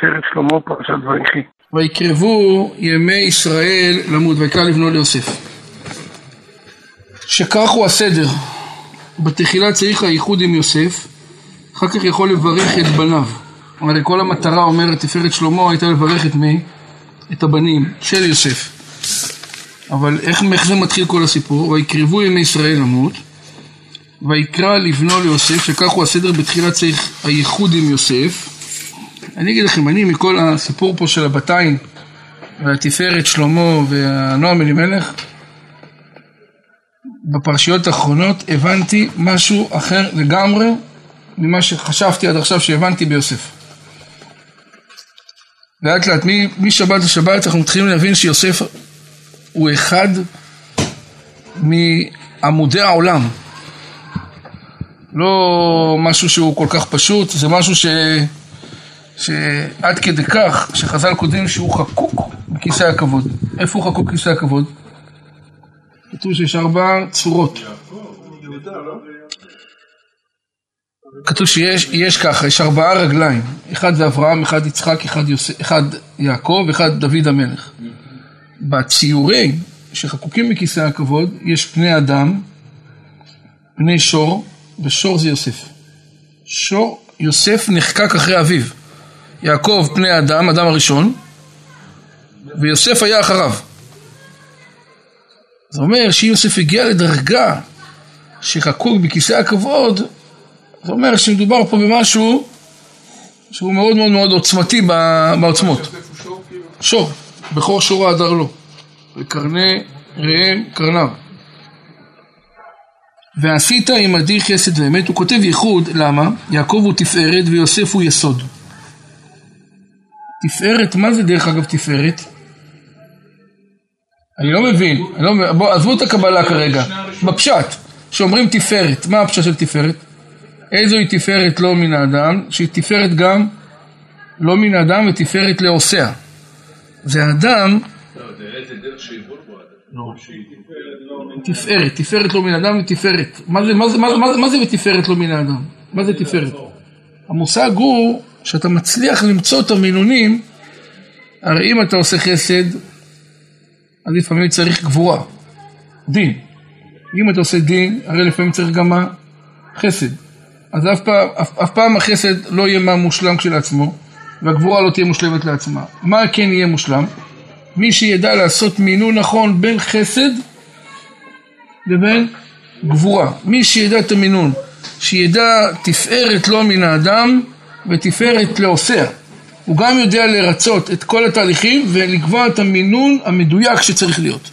תפארת שלמה, פרשת ויחי. ויקרבו ימי ישראל למות, ויקרא לבנו ליוסף. שכך הוא הסדר. בתחילה צריך הייחוד עם יוסף, אחר כך יכול לברך את בניו. הרי כל המטרה אומרת תפארת שלמה הייתה לברך את מי? את הבנים של יוסף. אבל איך, איך זה מתחיל כל הסיפור? ויקרבו ימי ישראל למות, ויקרא לבנו ליוסף, שכך הוא הסדר בתחילה צריך הייחוד עם יוסף. אני אגיד לכם, אני מכל הסיפור פה של הבתיים והתפארת שלמה והנועם אלימלך, בפרשיות האחרונות הבנתי משהו אחר לגמרי ממה שחשבתי עד עכשיו שהבנתי ביוסף. לאט לאט, משבת לשבת אנחנו מתחילים להבין שיוסף הוא אחד מעמודי העולם. לא משהו שהוא כל כך פשוט, זה משהו ש... שעד כדי כך שחז"ל כותבים שהוא חקוק בכיסא הכבוד. איפה הוא חקוק בכיסא הכבוד? כתוב שיש ארבע צורות. כתוב שיש ככה, יש ארבעה רגליים, אחד זה אברהם, אחד יצחק, אחד, יוסף, אחד יעקב, אחד דוד המלך. בציורים שחקוקים בכיסא הכבוד יש פני אדם, פני שור, ושור זה יוסף. שור, יוסף נחקק אחרי אביו. יעקב פני אדם, אדם הראשון, ויוסף היה אחריו. זה אומר שאם יוסף הגיע לדרגה שחקוק בכיסא הכבוד, זה אומר שמדובר פה במשהו שהוא מאוד מאוד מאוד עוצמתי בעוצמות. שור, בכור שורו הדר לו, וקרני ראם קרניו. ועשית עמדי חסד ואמת, הוא כותב ייחוד, למה? יעקב הוא תפארת ויוסף הוא יסוד. תפארת, מה זה דרך אגב תפארת? אני לא מבין, אני לא, בוא עזבו את הקבלה כרגע, בפשט, שאומרים תפארת, מה הפשט של תפארת? איזוהי תפארת לא מן האדם, שהיא תפארת גם לא מן האדם ותפארת לעושיה. זה האדם... תפארת, תפארת לא מן האדם ותפארת. מה זה, מה, זה, מה, מה, מה זה ותפארת לא מן האדם? מה זה תפארת? המושג הוא שאתה מצליח למצוא את המינונים, הרי אם אתה עושה חסד, אז לפעמים צריך גבורה, דין. אם אתה עושה דין, הרי לפעמים צריך גם? חסד. אז אף פעם, אף, אף פעם החסד לא יהיה מה מושלם כשלעצמו, והגבורה לא תהיה מושלמת לעצמה. מה כן יהיה מושלם? מי שידע לעשות מינון נכון בין חסד לבין גבורה. מי שידע את המינון, שידע תפארת לא מן האדם ותפארת לעושיה. הוא גם יודע לרצות את כל התהליכים ולקבוע את המינון המדויק שצריך להיות.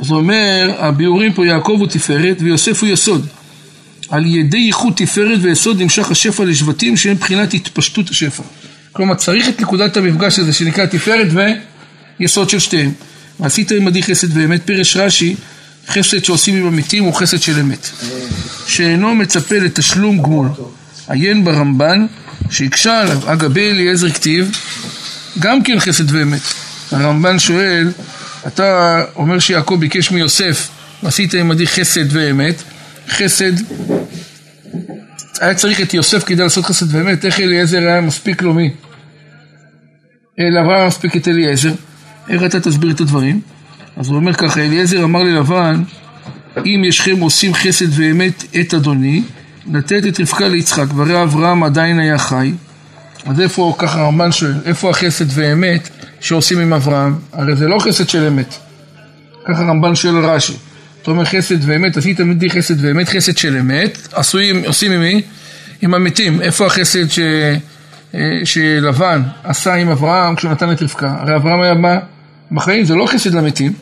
זאת אומרת, הביאורים פה יעקב הוא תפארת ויוסף הוא יסוד. על ידי ייחוד תפארת ויסוד נמשך השפע לשבטים שהם מבחינת התפשטות השפע. כלומר צריך את נקודת המפגש הזה שנקרא תפארת ויסוד של שתיהם. ועשית עמדי חסד ואמת פירש רש"י חסד שעושים עם המתים הוא חסד של אמת. שאינו מצפה לתשלום גמול. עיין ברמב"ן שהקשה עליו, אגבי אליעזר כתיב גם כן חסד ואמת. הרמב"ן שואל, אתה אומר שיעקב ביקש מיוסף ועשית עמדי חסד ואמת חסד, היה צריך את יוסף כדי לעשות חסד ואמת, איך אליעזר היה מספיק לו מי? לאברהם מספיק את אליעזר, איך אתה תסביר את הדברים? אז הוא אומר ככה, אליעזר אמר ללבן, אם ישכם עושים חסד ואמת את אדוני, לתת את רבקה ליצחק, והרי אברהם עדיין היה חי. אז איפה, ככה הרמב"ן שואל, איפה החסד ואמת שעושים עם אברהם? הרי זה לא חסד של אמת. ככה הרמב"ן שואל רש"י. אתה אומר חסד ואמת, עשית תמיד חסד ואמת, חסד של אמת, עשויים, עושים עם מי? עם המתים. איפה החסד ש... שלבן עשה עם אברהם כשהוא נתן את רבקה? הרי אברהם היה מה? בחיים, זה לא חסד למתים.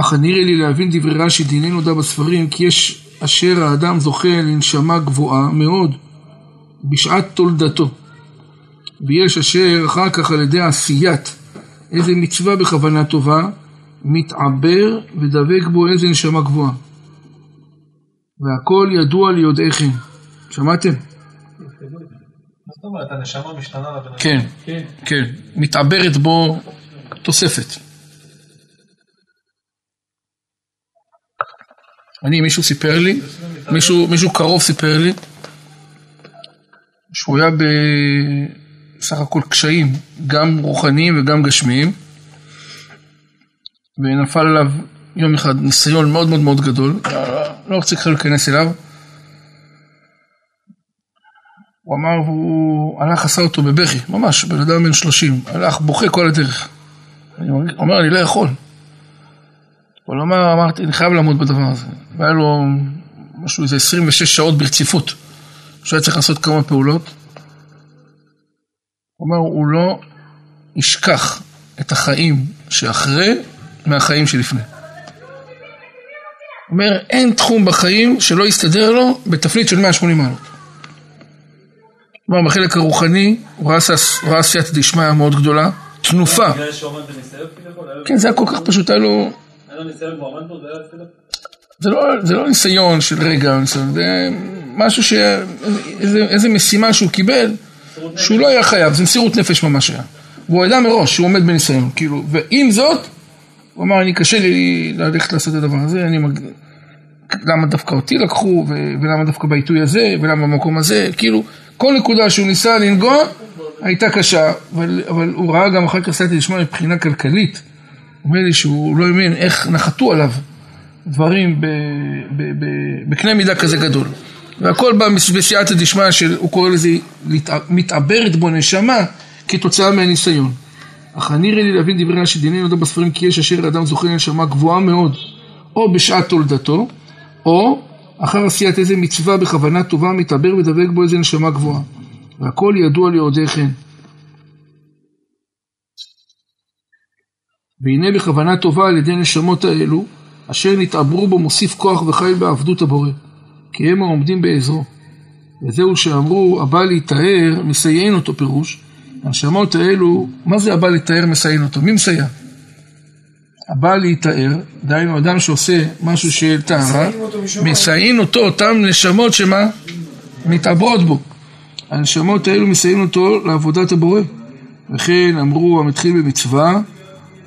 אך נראה לי להבין דברי רש"י, דיני נודע בספרים, כי יש אשר האדם זוכה לנשמה גבוהה מאוד בשעת תולדתו. ויש אשר אחר כך על ידי עשיית איזה מצווה בכוונה טובה, מתעבר ודבק בו איזה נשמה גבוהה. והכל ידוע ליודעיכם. שמעתם? זאת אומרת, הנשמה משתנה לבן אדם? כן, כן, מתעברת בו תוספת. אני, מישהו סיפר לי, מישהו, מישהו קרוב סיפר לי, שהוא היה סך הכל קשיים, גם רוחניים וגם גשמיים, ונפל עליו יום אחד ניסיון מאוד מאוד מאוד גדול, לא רוצה כלל להיכנס אליו. הוא אמר, הוא הלך, עשה אותו בבכי, ממש, בן אדם בן שלושים, הלך, בוכה כל הדרך. אני אומר, אני לא יכול. אבל אמר, אמרתי, אני חייב לעמוד בדבר הזה. והיה לו משהו, איזה 26 שעות ברציפות, שהוא היה צריך לעשות כמה פעולות. הוא אומר, הוא לא ישכח את החיים שאחרי מהחיים שלפני. הוא אומר, אין תחום בחיים שלא יסתדר לו בתפנית של 180 מעלות. כלומר, בחלק הרוחני הוא ראה סייעתא דשמיא מאוד גדולה, תנופה. כן, זה היה כל כך פשוט, היה לו... זה לא, זה לא ניסיון של רגע, זה משהו ש... איזה, איזה משימה שהוא קיבל, שהוא לא היה חייב, זה מסירות נפש ממש היה. והוא ידע מראש שהוא עומד בניסיון, כאילו, ועם זאת, הוא אמר, אני קשה לי ללכת לעשות את הדבר הזה, אני מג... למה דווקא אותי לקחו, ו... ולמה דווקא בעיתוי הזה, ולמה במקום הזה, כאילו, כל נקודה שהוא ניסה לנגוע, הייתה קשה, אבל, אבל הוא ראה גם אחר כך סייעתא דשמיא מבחינה כלכלית. אומר לי שהוא לא האמין איך נחתו עליו דברים בקנה מידה כזה גדול. והכל בא בסייעתא דשמיא של, הוא קורא לזה, מתעברת בו נשמה כתוצאה מהניסיון. אך נראה לי להבין דברי רש"י דיני נודע בספרים כי יש אשר אדם זוכה לנשמה גבוהה מאוד או בשעת תולדתו או אחר עשיית איזה מצווה בכוונה טובה מתעבר ודבק בו איזה נשמה גבוהה והכל ידוע ליודעי כן והנה בכוונה טובה על ידי נשמות האלו אשר נתעברו בו מוסיף כוח וחי בעבדות הבורא כי הם העומדים בעזרו וזהו שאמרו הבא להיטהר מסייען אותו פירוש הנשמות האלו, מה זה הבא להתאר מסיין אותו? מי מסייע? הבא להתאר, דהיינו אדם שעושה משהו של טהרה, מסיין אותו אותם נשמות שמה? מתעברות בו. הנשמות האלו מסייעים אותו לעבודת הבורא. וכן אמרו המתחיל במצווה,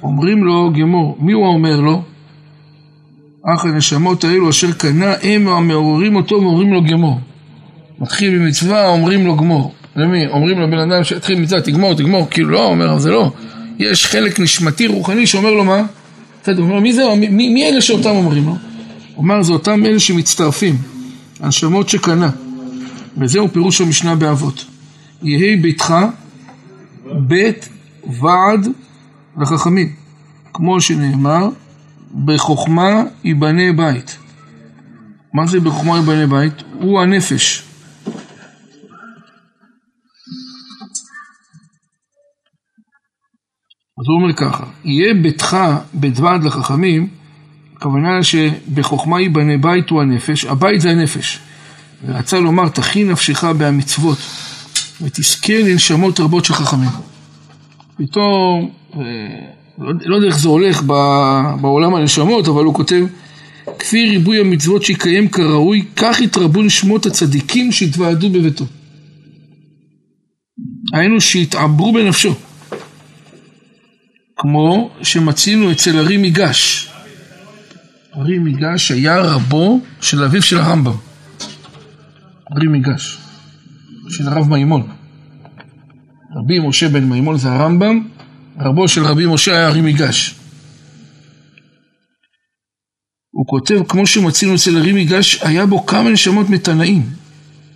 אומרים לו גמור. מי הוא האומר לו? אך הנשמות האלו אשר קנה הם המעוררים אותו ואומרים לו גמור. מתחיל במצווה אומרים לו גמור. למי? אומרים לבן אדם שיתחיל מצווה, תגמור, תגמור, כאילו לא, אומר, זה לא. יש חלק נשמתי רוחני שאומר לו מה? בסדר, אומר, מי זה? מי, מי אלה שאותם אומרים לו? אומר, זה אותם אלה שמצטרפים, הנשמות שקנה. וזהו פירוש המשנה באבות. יהי ביתך בית ועד לחכמים, כמו שנאמר, בחוכמה ייבנה בית. מה זה בחוכמה ייבנה בית? הוא הנפש. אז הוא אומר ככה, יהיה ביתך בית ועד לחכמים, הכוונה שבחוכמה ייבנה בית הוא הנפש, הבית זה הנפש. ורצה לומר, תכין נפשך בהמצוות, ותזכה לנשמות רבות של חכמים. פתאום, לא, לא יודע איך זה הולך בעולם הנשמות, אבל הוא כותב, כפי ריבוי המצוות שיקיים כראוי, כך יתרבו נשמות הצדיקים שהתוועדו בביתו. היינו שהתעברו בנפשו. כמו שמצינו אצל ארי מיגש. ארי מיגש היה רבו של אביו של הרמב"ם. ארי מיגש, של הרב מימון. רבי משה בן מימון זה הרמב"ם, רבו של רבי משה היה ארי מיגש. הוא כותב, כמו שמצינו אצל ארי מיגש, היה בו כמה נשמות מתנאים.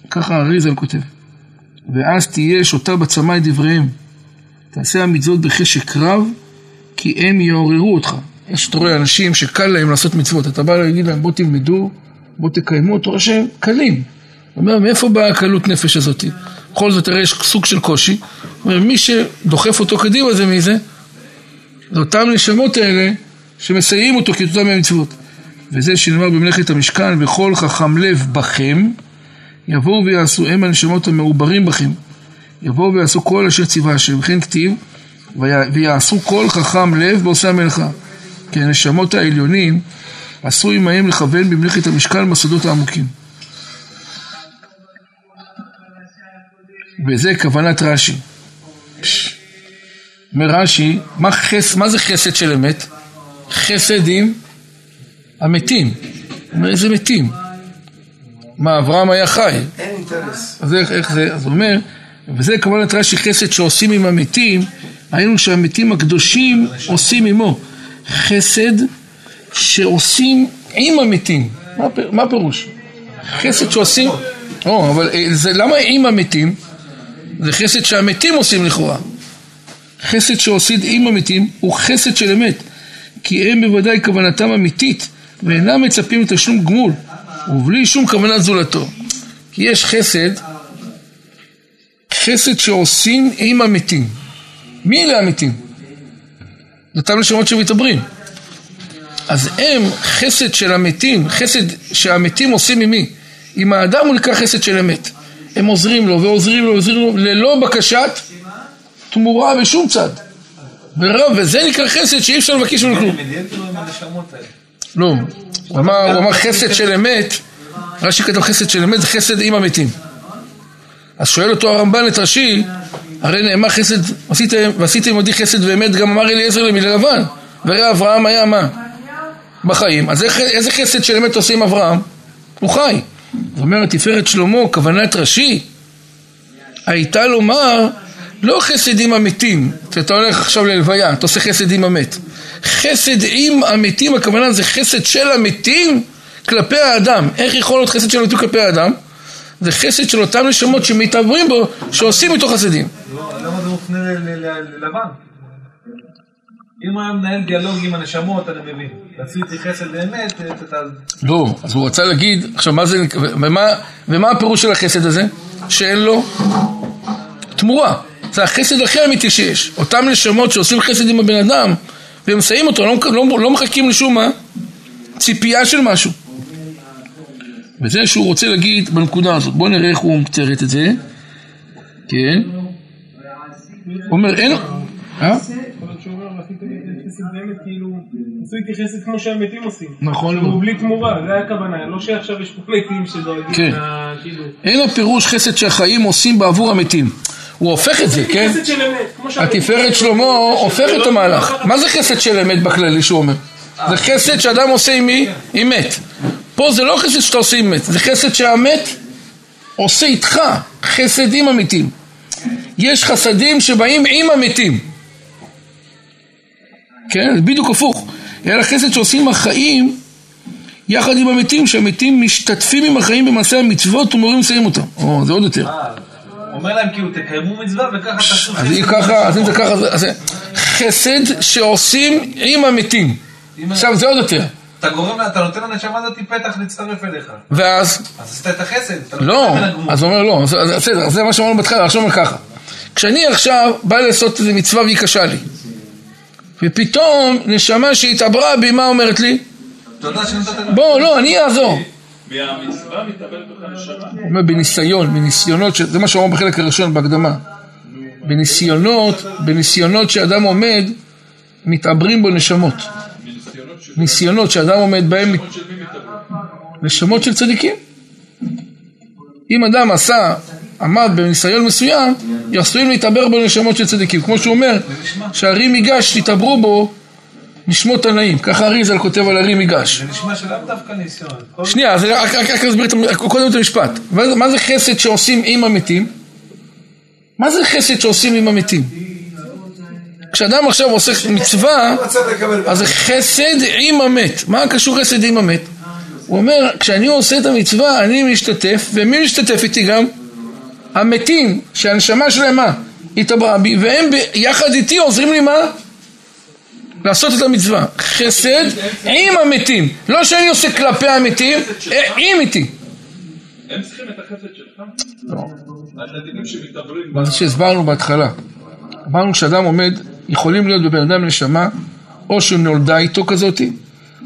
ככה אריזל כותב. ואז תהיה שותה בצמא את דבריהם. תעשה המצוות בחשק רב, כי הם יעוררו אותך. יש, אתה רואה, אנשים שקל להם לעשות מצוות, אתה בא להגיד להם, בוא תלמדו, בוא תקיימו, אתה רואה שהם קלים. אומר, מאיפה באה הקלות נפש הזאת? בכל זאת, הרי יש סוג של קושי. הוא אומר, מי שדוחף אותו קדימה זה מי זה? זה אותם נשמות האלה שמסייעים אותו כתוצאה מהמצוות. וזה שנאמר במלאכת המשכן, וכל חכם לב בכם, יבואו ויעשו, הם הנשמות המעוברים בכם. יבואו ויעשו כל אשר ציווה השם, וכן כתיב, ויעשו כל חכם לב בעושה המלאכה. כי הנשמות העליונים עשו עמהם לכוון במלאכת המשכן בסודות העמוקים. וזה כוונת רש"י. אומר רש"י, מה, חס, מה זה חסד של אמת? חסד עם המתים. אומר איזה מתים? מה, אברהם היה חי. אין אינטרס. אז איך, איך זה? אז הוא אומר, וזה כוונת רש"י חסד שעושים עם המתים, היינו שהמתים הקדושים עושים עמו. חסד שעושים עם המתים. מה, מה הפירוש? חסד שעושים... או, אבל אה, זה למה עם המתים? זה חסד שהמתים עושים לכאורה. חסד שעושים עם המתים הוא חסד של אמת, כי הם בוודאי כוונתם אמיתית, ואינם מצפים לתשלום גמול, ובלי שום כוונת זולתו. כי יש חסד, חסד שעושים עם המתים. מי אלה המתים? אותם נשמות שמתעברים. אז הם חסד של המתים, חסד שהמתים עושים מי? עם האדם הוא נקרא חסד של אמת. הם עוזרים לו ועוזרים לו ועוזרים לו ללא בקשת תמורה בשום צד. ורב, וזה נקרא חסד שאי אפשר לבקש ממנו כלום. לא, הוא אמר, חסד של אמת, רש"י כתב חסד של אמת זה חסד עם המתים. אז שואל אותו הרמב"ן את רש"י, הרי נאמר חסד, ועשיתם, עמדי חסד ואמת, גם אמר אליעזר למלבן, וראה אברהם היה מה? בחיים. אז איזה חסד של אמת עושים אברהם? הוא חי. זאת אומרת, תפארת שלמה, כוונת רש"י, הייתה לומר, לא חסד עם המתים, אתה הולך עכשיו ללוויה, אתה עושה חסד עם המת. חסד עם המתים, הכוונה זה חסד של המתים כלפי האדם. איך יכול להיות חסד של המתים כלפי האדם? זה חסד של אותם נשמות שמתעברים בו, שעושים איתו חסדים. לא, למה זה מופנה ללבן? אם היה מנהל דיאלוג עם הנשמות, אני מבין. עשיתי חסד באמת, אתה... לא, אז הוא רצה להגיד, עכשיו מה זה, ומה, ומה הפירוש של החסד הזה? שאין לו תמורה. זה החסד הכי אמיתי שיש. אותם נשמות שעושים חסד עם הבן אדם ומסייעים אותו, לא, לא, לא מחכים לשום מה? ציפייה של משהו. וזה שהוא רוצה להגיד בנקודה הזאת. בואו נראה איך הוא מצטרט את זה. כן. הוא אומר, אין... אה? כאילו, איתי חסד כמו שהמתים עושים. נכון הוא מאוד. בלי תמורה, זה הכוונה, לא שעכשיו יש פה מתים שדואגים, כן. כאילו. אין הפירוש חסד שהחיים עושים בעבור המתים. הוא הופך את זה, כן? חסד של אמת, התפארת. שלמה הופך את המהלך. מה זה חסד של אמת בכללי שהוא אומר? זה חסד שאדם עושה עם מי? עם מת. פה זה לא חסד שאתה עושה עם מת, זה חסד שהמת עושה איתך, חסד עם המתים. יש חסדים שבאים עם המתים. כן, זה בדיוק הפוך. אלא חסד שעושים החיים יחד עם המתים, שהמתים משתתפים עם החיים במעשה המצוות ומורים לסיים אותם. או, זה עוד יותר. אה, אומר להם כאילו, תקיימו מצווה וככה תעשו אז ככה, אז אם זה ככה, אז חסד שעושים עם המתים. עכשיו זה עוד יותר. אתה גורם, לה- אתה נותן לנשמה הזאת פתח להצטרף אליך. ואז, אז עשית את החסד. לא. אז הוא אומר לא, בסדר, זה מה שאמרנו בהתחלה, עכשיו אומר ככה. כשאני עכשיו בא לעשות איזה מצווה והיא קשה לי, ופתאום נשמה שהתעברה בי, מה אומרת לי? בוא, לא, אני אעזור. מתאבלת בך נשמה. בניסיון, מניסיונות, ש- זה מה אמר בחלק הראשון בהקדמה. בניסיונות, בניסיונות שאדם עומד, מתעברים בו נשמות. ניסיונות שאדם עומד בהם? נשמות של צדיקים. אם אדם עשה, עמד בניסיון מסוים, עשויים להתעבר בו נשמות של צדיקים. כמו שהוא אומר, שהרים ייגש, תתעברו בו נשמות תנאים. ככה אריזל כותב על הרים ייגש. זה נשמע שלאו דווקא ניסיון. שנייה, אז רק נסביר המ- קודם את המשפט. מה זה- מה זה חסד שעושים עם המתים? מה זה חסד שעושים עם המתים? כשאדם עכשיו עושה מצווה, אז זה חסד עם המת. מה קשור חסד עם המת? הוא אומר, כשאני עושה את המצווה, אני משתתף, ומי משתתף איתי גם? המתים, שהנשמה שלהם מה? התעברה בי, והם ביחד איתי עוזרים לי מה? לעשות את המצווה. חסד עם המתים. לא שאני עושה כלפי המתים, אה, עם איתי. הם צריכים את החסד שלך? לא. מה שהסברנו בהתחלה. אמרנו שאדם עומד, יכולים להיות בבן אדם נשמה, או שנולדה איתו כזאתי,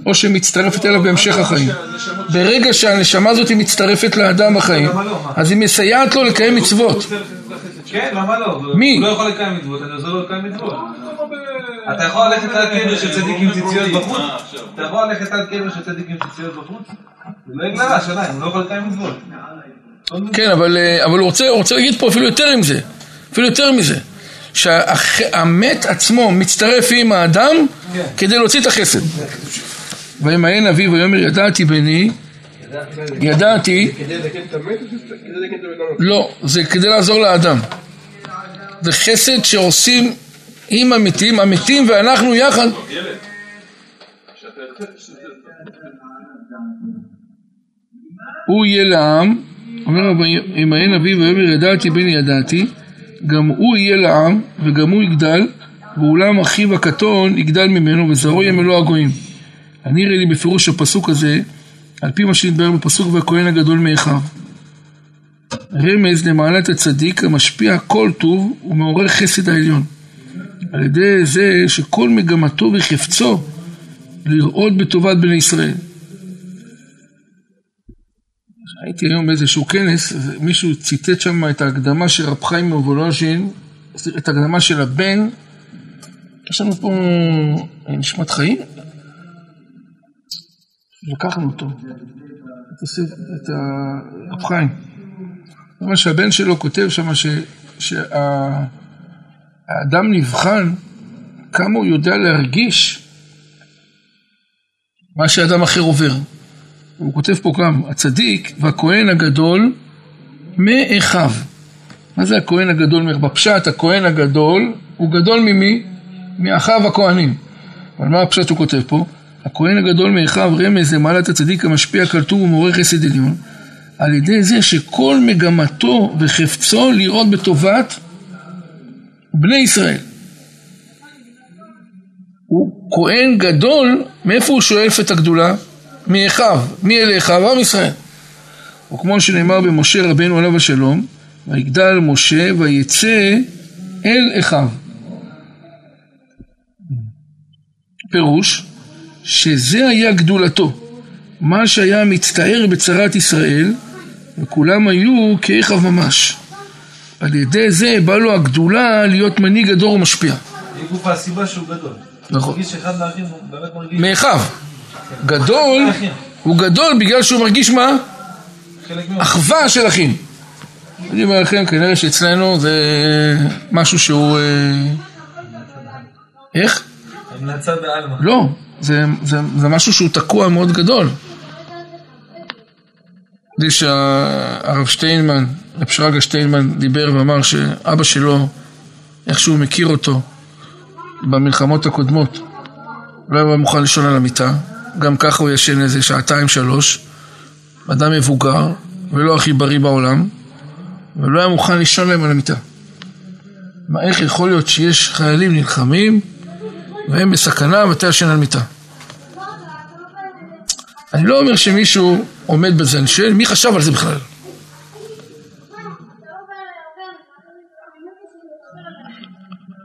או שמצטרפת אליו בהמשך החיים. ברגע שהנשמה הזאת מצטרפת לאדם בחיים, אז היא מסייעת לו לקיים מצוות. כן, למה לא? מי? הוא לא יכול לקיים מצוות, אני עוזר לו לקיים מצוות. אתה יכול ללכת על קבר של צדיק עם ציציות בחוץ? אתה יכול ללכת על קבר של צדיק עם ציציות בחוץ? זה לא יגלה השאלה, הוא לא יכול לקיים מצוות. כן, אבל, אה, אבל הוא, רוצה, הוא רוצה להגיד פה אפילו יותר עם זה. אפילו יותר מזה. שהמת עצמו מצטרף עם האדם כדי להוציא את החסד. וימהן אבי ויאמר ידעתי בני, ידעתי? לא, זה כדי לעזור לאדם. זה חסד שעושים עם המתים, המתים ואנחנו יחד. הוא יהיה לעם, אומר אין אביו ויאמר ידעתי בני ידעתי, גם הוא יהיה לעם וגם הוא יגדל, ואולם אחיו הקטון יגדל ממנו וזרעו ימלוא הגויים. אני נראה לי בפירוש הפסוק הזה, על פי מה שנתבהר בפסוק והכהן הגדול מאחיו. רמז למעלת הצדיק המשפיע כל טוב ומעורר חסד העליון. על ידי זה שכל מגמתו וחפצו לראות בטובת בני ישראל. הייתי היום באיזשהו כנס, מישהו ציטט שם את ההקדמה של רב חיים מוולוז'ין, את ההקדמה של הבן, יש לנו פה אה, נשמת חיים, לקחנו אותו, את, הרב חיים. אומרת שהבן שלו כותב שם שהאדם נבחן כמה הוא יודע להרגיש מה שאדם אחר עובר. הוא כותב פה גם, הצדיק והכהן הגדול מאחיו. מה זה הכהן הגדול? בפשט הכהן הגדול הוא גדול ממי? מאחיו הכהנים. אבל מה הפשט שהוא כותב פה? הכהן הגדול מאחיו רמז למעלת הצדיק המשפיע כלטור ומעורר חסד עליון על ידי זה שכל מגמתו וחפצו לראות בטובת בני ישראל. הוא כהן גדול, מאיפה הוא שואף את הגדולה? מאחיו, מי אל אחיו? עם ישראל. וכמו שנאמר במשה רבנו עליו השלום, ויגדל משה ויצא אל אחיו. פירוש שזה היה גדולתו, מה שהיה מצטער בצרת ישראל, וכולם היו כאחיו ממש. על ידי זה בא לו הגדולה להיות מנהיג הדור ומשפיע. גוף הסיבה שהוא גדול. נכון. מרגיש אחד מהאחים, באמת מרגיש מאחיו. גדול, הוא גדול בגלל שהוא מרגיש מה? אחווה של אחים. אני אומר לכם, כנראה שאצלנו זה משהו שהוא... אה, איך? המלצה בעלמא. לא, זה, זה, זה משהו שהוא תקוע מאוד גדול. זה שהרב שטיינמן, רב שרגא שטיינמן דיבר ואמר שאבא שלו, איך שהוא מכיר אותו במלחמות הקודמות, לא היה מוכן לישון על המיטה, גם ככה הוא ישן איזה שעתיים שלוש, אדם מבוגר ולא הכי בריא בעולם, ולא היה מוכן לישון להם על המיטה. מה, איך יכול להיות שיש חיילים נלחמים והם בסכנה ואתה ישן על מיטה? אני לא אומר שמישהו עומד בזה, אני שואל מי חשב על זה בכלל?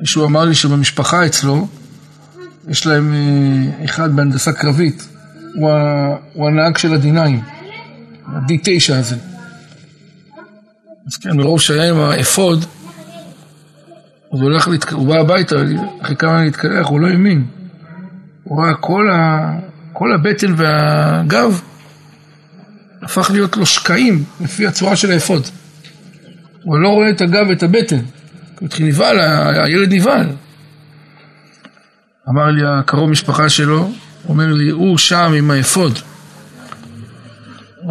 מישהו אמר לי שבמשפחה אצלו יש להם אה, אחד בהנדסה קרבית, הוא, ה, הוא הנהג של ה-D9, ה-D9 הזה. אז כן, מרוב שהיה עם האפוד, אז הוא הולך, להתק... הוא בא הביתה, אחרי כמה להתקלח, הוא לא האמין. הוא ראה כל, ה... כל הבטן והגב הפך להיות לו שקעים לפי הצורה של האפוד. הוא לא רואה את הגב ואת הבטן. הוא התחיל נבהל, הילד נבהל. אמר לי הקרוב משפחה שלו, אומר לי, הוא שם עם האפוד.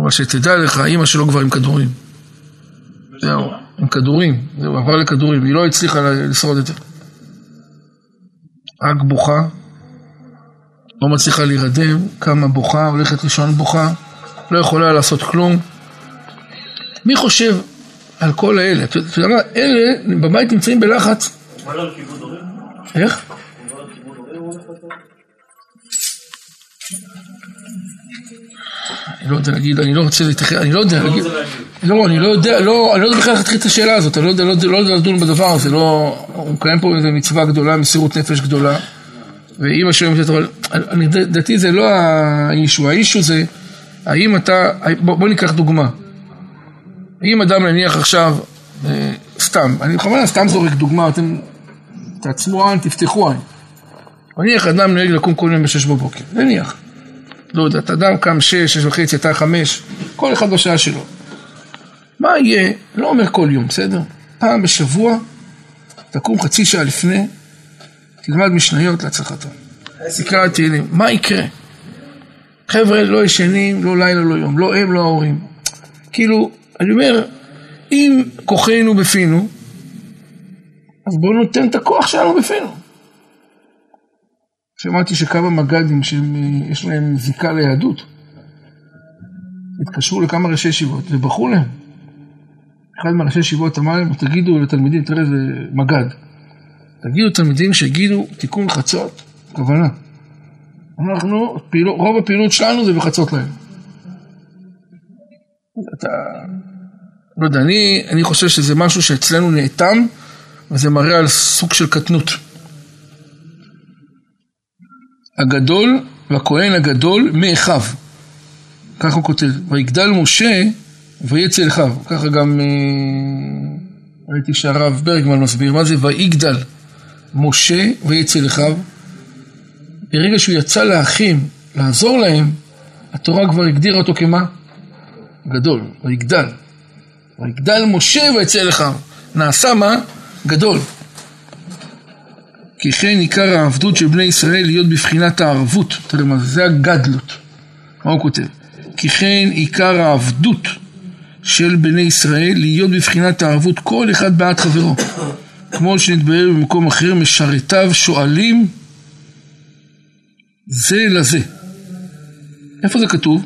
אבל שתדע לך, אימא שלו כבר עם כדורים. זהו, עם כדורים, זהו, עבר לכדורים, היא לא הצליחה לשרוד את זה. רק בוכה, לא מצליחה להירדם, קמה בוכה, הולכת לישון בוכה, לא יכולה לעשות כלום. מי חושב על כל האלה? אתה אתה יודע מה, אלה בבית נמצאים בלחץ. איך? אני לא יודע להגיד, אני לא רוצה להתייחס, אני לא יודע להגיד, לא, אני לא יודע, לא, אני לא יודע בכלל להתחיל את השאלה הזאת, אני לא יודע, לא יודע, לא לדון בדבר הזה, לא, הוא מקיים פה איזו מצווה גדולה, מסירות נפש גדולה, ואימא שלו אומרת, אבל אני- לדעתי זה לא האישו, האישו זה, האם אתה, בוא, בוא ניקח דוגמה, אם אדם נניח עכשיו, אה, סתם, אני בכוונה סתם זורק דוגמה, אתם תעצמו עין, תפתחו עין. נניח אדם נוהג לקום כל יום בשש בבוקר, נניח. לא יודע, אדם קם שש, שש וחצי, אתה חמש, כל אחד בשעה שלו. מה יהיה, לא אומר כל יום, בסדר? פעם בשבוע, תקום חצי שעה לפני, תלמד משניות להצלחתו. תקרא תהילים, מה יקרה? חבר'ה לא ישנים, לא לילה, לא יום, לא הם, לא ההורים. כאילו, אני אומר, אם כוחנו בפינו, אז בואו ניתן את הכוח שלנו בפינו. שמעתי שכמה מג"דים שיש להם זיקה ליהדות, התקשרו לכמה ראשי ישיבות ובחרו להם. אחד מהראשי ישיבות אמר להם, תגידו לתלמידים, תראה זה מג"ד, תגידו לתלמידים שיגידו תיקון חצות, כוונה. אנחנו, פעילו, רוב הפעילות שלנו זה בחצות להם. אתה, לא יודע, אני, אני חושב שזה משהו שאצלנו נאטם, וזה מראה על סוג של קטנות. הגדול והכהן הגדול מאחיו. ככה הוא כותב, ויגדל משה ויצא אחיו. ככה גם אה, ראיתי שהרב ברגמן מסביר מה זה ויגדל משה ויצא אחיו. ברגע שהוא יצא לאחים לעזור להם, התורה כבר הגדירה אותו כמה? גדול, ויגדל. ויגדל משה ויצא אחיו. נעשה מה? גדול. כי כן עיקר העבדות של בני ישראל להיות בבחינת הערבות. תראה מה זה, זה הגדלות. מה הוא כותב? כי כן עיקר העבדות של בני ישראל להיות בבחינת הערבות כל אחד בעד חברו. כמו שנתבהר במקום אחר, משרתיו שואלים זה לזה. איפה זה כתוב?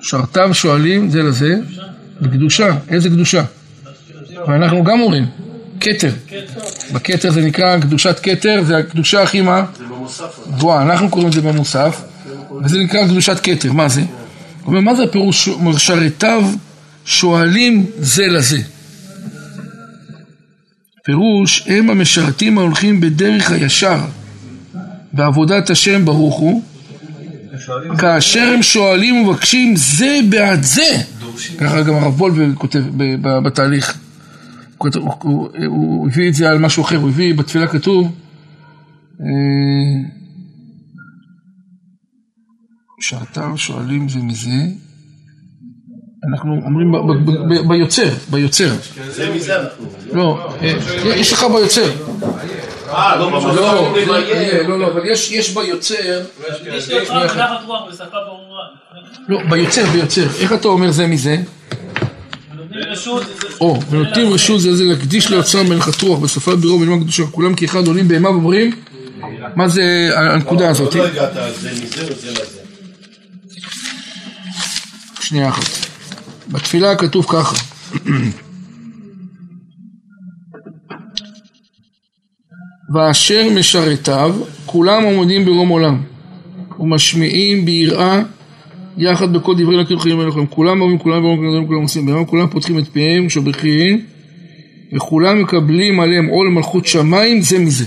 משרתיו שואלים זה לזה בקדושה. איזה קדושה? ואנחנו גם אומרים, כתר. בכתר זה נקרא קדושת כתר, זה הקדושה הכי מה? גבוהה, אנחנו קוראים לזה במוסף, וזה נקרא קדושת כתר, מה זה? הוא אומר, מה זה הפירוש משרתיו שואלים זה לזה? פירוש, הם המשרתים ההולכים בדרך הישר בעבודת השם ברוך הוא, כאשר הם שואלים ומבקשים זה בעד זה, ככה גם הרב וולבר כותב בתהליך. הוא, הוא, הוא הביא את זה על משהו אחר, הוא הביא, בתפילה כתוב, אה, שעתם שואלים זה מזה, אנחנו אומרים ביוצר, ביוצר. זה מזה אנחנו. לא, אה, יש לך ביוצר. אה, לא, ממש לא, לא, לא, אבל יש ביוצר, יש לי אותך בנחת רוח בשפה ברורה. לא, ביוצר, ביוצר. איך אתה אומר זה מזה? או, ונותנים רשות זה זה להקדיש לאוצרם מלכת רוח בשפה בירו ולמען קדושה כולם כאחד עולים בהמה ואומרים מה זה הנקודה הזאת? לא וזה לזה. שנייה אחת. בתפילה כתוב ככה ואשר משרתיו כולם עומדים ברום עולם ומשמיעים ביראה יחד בכל דברי אלוקים חיים אלוקים כולם אומרים כולם ברום כולם עושים בהמה כולם פותחים את פיהם ושבחיהם וכולם מקבלים עליהם עול מלכות שמיים זה מזה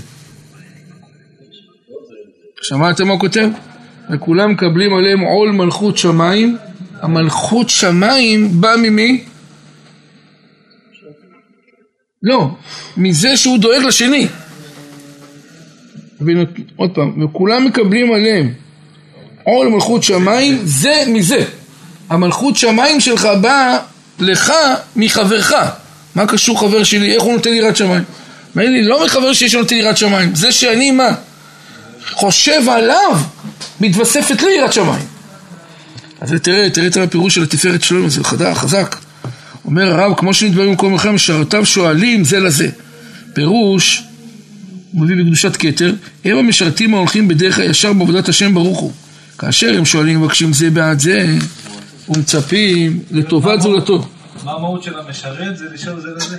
שמעתם מה הוא כותב? וכולם מקבלים עליהם עול מלכות שמיים המלכות שמיים בא ממי? לא, מזה שהוא דואג לשני. עוד פעם, וכולם מקבלים עליהם עול מלכות שמיים, זה מזה. המלכות שמיים שלך באה לך מחברך. מה קשור חבר שלי? איך הוא נותן יראת שמיים? אומר לי, לא מחבר שלי שנותן יראת שמיים, זה שאני מה? חושב עליו, מתווספת לי יראת שמיים. אז תראה, תראה את הפירוש של התפארת שלנו, זה חדש, חזק. אומר הרב, כמו שנדברים במקום אחר, משרתיו שואלים זה לזה. פירוש, הוא מביא בקדושת כתר, הם המשרתים ההולכים בדרך הישר בעבודת השם ברוך הוא. כאשר הם שואלים ומבקשים זה בעד זה, ומצפים לטובת זולתו. מה המהות של המשרת? זה לשאול זה לזה.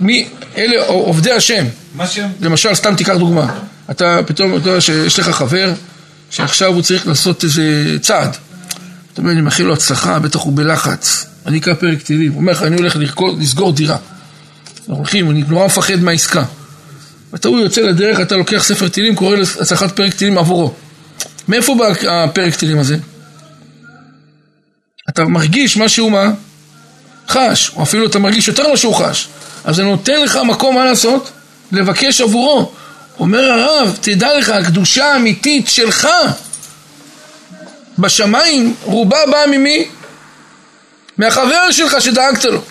מי, אלה עובדי השם. מה שהם... למשל, סתם תיקח דוגמה. אתה פתאום, אתה יודע שיש לך חבר שעכשיו הוא צריך לעשות איזה צעד. אתה אומר, אני מאחל לו הצלחה, בטח הוא בלחץ. אני אקרא פרק תהילים. הוא אומר לך, אני הולך לרקוד, לסגור דירה. אנחנו הולכים, אני נורא מפחד מהעסקה. ואתה הוא יוצא לדרך, אתה לוקח ספר תהילים, קורא להצלחת פרק תהילים עבורו. מאיפה בא הפרק תהילים הזה? אתה מרגיש מה שהוא מה? חש, או אפילו אתה מרגיש יותר מה שהוא חש. אז זה נותן לך מקום מה לעשות? לבקש עבורו. אומר הרב, תדע לך, הקדושה האמיתית שלך בשמיים, רובה באה ממי? מהחבר שלך שדאגת לו.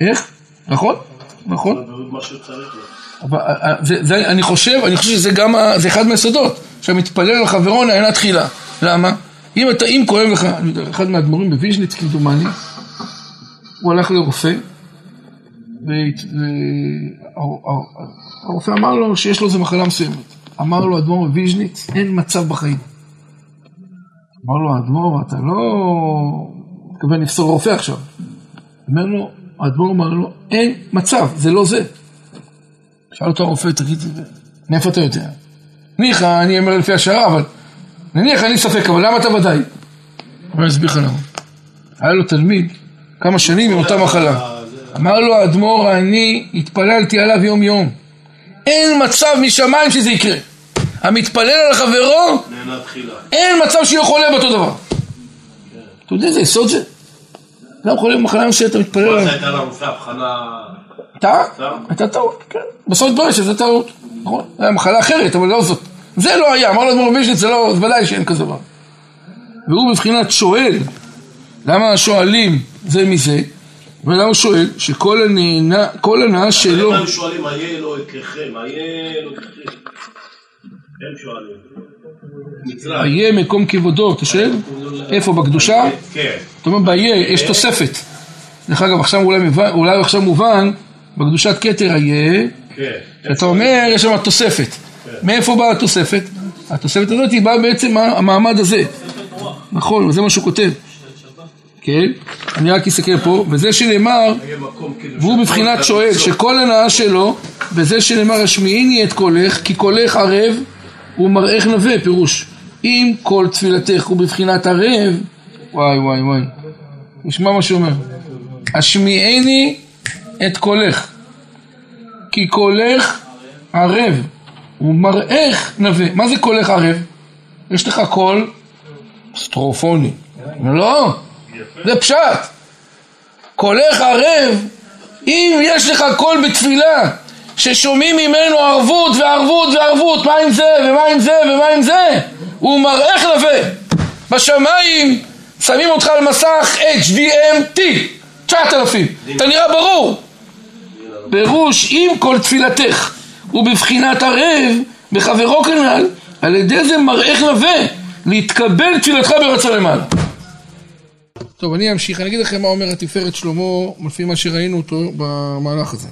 איך? נכון? נכון? אבל, אה, זה, זה, אני חושב, אני חושב שזה גם, זה אחד מהיסודות, שהמתפלל על חברו נענה תחילה. למה? אם אתה, אם כואב לך, אחד מהאדמו"רים בוויז'ניץ כמדומני, הוא הלך לרופא, והרופא אמר לו שיש לו איזה מחלה מסוימת. אמר לו אדמו"ר מוויז'ניץ, אין מצב בחיים. אמר לו, האדמו"ר, אתה לא מתכוון לפסול רופא עכשיו. אומר לו, האדמו"ר אמר לו, אין מצב, זה לא זה. שאל אותו הרופא, תגיד, מאיפה אתה יודע? ניחא, אני אומר לפי השערה, אבל נניח אני ספק, אבל למה אתה ודאי? אני אסביר לך למה. היה לו תלמיד כמה שנים עם אותה מחלה. אמר לו האדמו"ר, אני התפללתי עליו יום יום. אין מצב משמיים שזה יקרה. המתפלל על חברו. אין מצב שיהיה חולה באותו דבר. אתה יודע איזה יסוד זה? אדם חולה במחלה מסוימת, אתה מתפלל עליו. הייתה. טעה? הייתה טעות, כן. בסוף התברר שזה טעות, נכון? היה מחלה אחרת, אבל לא זאת. זה לא היה, אמר לו אדמו"ר ויז'ניץ, זה לא, אז ודאי שאין כזה דבר. והוא בבחינת שואל, למה שואלים זה מזה? ולמה הוא שואל? שכל הנהנה, כל הנאה שלו, אם היו שואלים? מה יהיה לו אקריכם? הם שואלים. איה מקום כבודו, אתה שואל? איפה, בקדושה? כן. אתה אומר באיה יש תוספת. דרך אגב, עכשיו אולי עכשיו מובן, בקדושת כתר איה, כן. אתה אומר, יש שם תוספת. מאיפה באה התוספת? התוספת הזאת היא באה בעצם המעמד הזה. נכון, וזה מה שהוא כותב. כן? אני רק אסתכל פה, וזה שנאמר. והוא בבחינת שואל, שכל הנאה שלו, וזה שנאמר, השמיעיני את קולך, כי קולך ערב, ומראך נווה, פירוש. אם כל תפילתך הוא בבחינת ערב, וואי וואי וואי. נשמע מה שאומר. השמיעני את קולך, כי קולך ערב, ומראך נווה. מה זה קולך ערב? יש לך קול סטרופוני. לא, זה פשט. קולך ערב, אם יש לך קול בתפילה ששומעים ממנו ערבות וערבות וערבות, מה עם זה ומה עם זה ומה עם זה? הוא מראך נווה. בשמיים שמים אותך על מסך HDMT, 9,000. אתה נראה ברור. פירוש אם כל תפילתך הוא בבחינת ערב בחברו כנ"ל, על ידי זה מראך נווה להתקבל תפילתך ברצון למעלה. טוב, אני אמשיך, אני אגיד לכם מה אומר התפארת שלמה, לפי מה שראינו אותו במהלך הזה.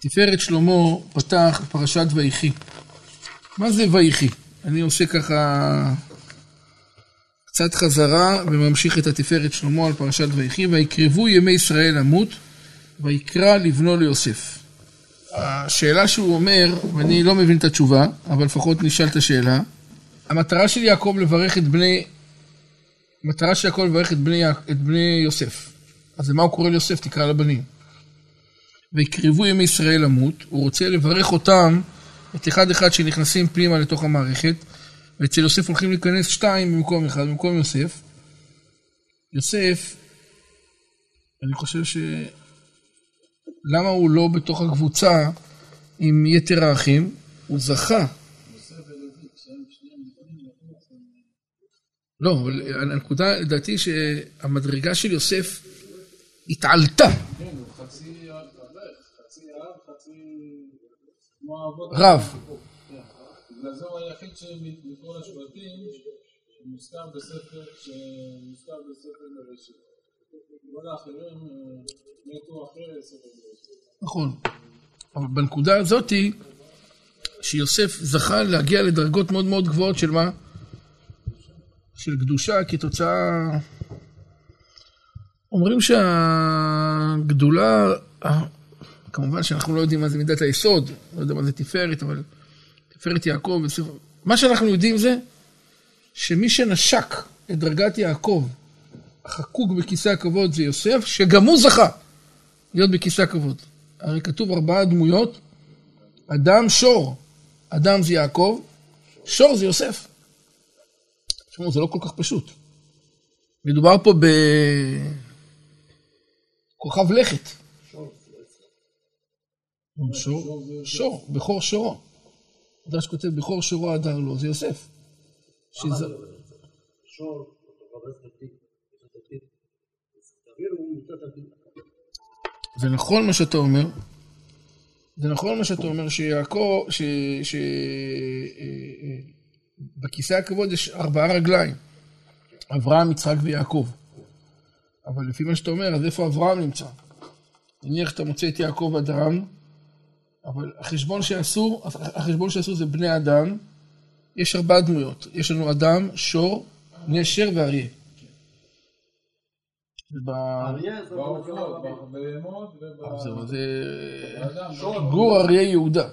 תפארת שלמה פתח בפרשת ויחי. מה זה ויחי? אני עושה ככה קצת חזרה וממשיך את התפארת שלמה על פרשת ויחי. ויקרבו ימי ישראל למות, ויקרא לבנו ליוסף. השאלה שהוא אומר, ואני לא מבין את התשובה, אבל לפחות נשאל את השאלה, המטרה של יעקב לברך את בני, המטרה של יעקב לברך את בני, את בני יוסף. אז למה הוא קורא ליוסף? תקרא לבנים. ויקרבו ימי ישראל למות, הוא רוצה לברך אותם, את אחד אחד שנכנסים פנימה לתוך המערכת, ואצל יוסף הולכים להיכנס שתיים במקום אחד, במקום יוסף. יוסף, אני חושב ש... למה הוא לא בתוך הקבוצה עם יתר האחים? הוא זכה. לא, אבל הנקודה, לדעתי, שהמדרגה של יוסף התעלתה. רב. בגלל זה הוא היחיד מכל השבטים שמוזכר בספר, שמוזכר בספר בראשית. כל האחרים אה, מתו אחרי ספר בראשית. נכון. אבל בנקודה הזאתי, שיוסף זכה להגיע לדרגות מאוד מאוד גבוהות של מה? של קדושה כתוצאה... אומרים שהגדולה, כמובן שאנחנו לא יודעים מה זה מידת היסוד, לא יודע מה זה תפארת, אבל תפארת יעקב, בספר- מה שאנחנו יודעים זה שמי שנשק את דרגת יעקב, חקוק בכיסא הכבוד זה יוסף, שגם הוא זכה להיות בכיסא הכבוד. הרי כתוב ארבעה דמויות, אדם שור, אדם זה יעקב, שור זה יוסף. תשמעו, זה לא כל כך פשוט. מדובר פה בכוכב לכת. שור, שור, בכור שורו. מדרש כותב, בכור שורו הדר לו, זה יוסף. שזה... זה נכון מה שאתה אומר, זה נכון מה שאתה אומר, שיעקב, ש... ש... אה, אה, בכיסא הכבוד יש ארבעה רגליים, אברהם, יצחק ויעקב. אבל לפי מה שאתה אומר, אז איפה אברהם נמצא? נניח שאתה מוצא את יעקב אדם, אבל החשבון שעשו, החשבון שעשו זה בני אדם, יש ארבעה דמויות. יש לנו אדם, שור, נשר ואריה. גור אריה יהודה.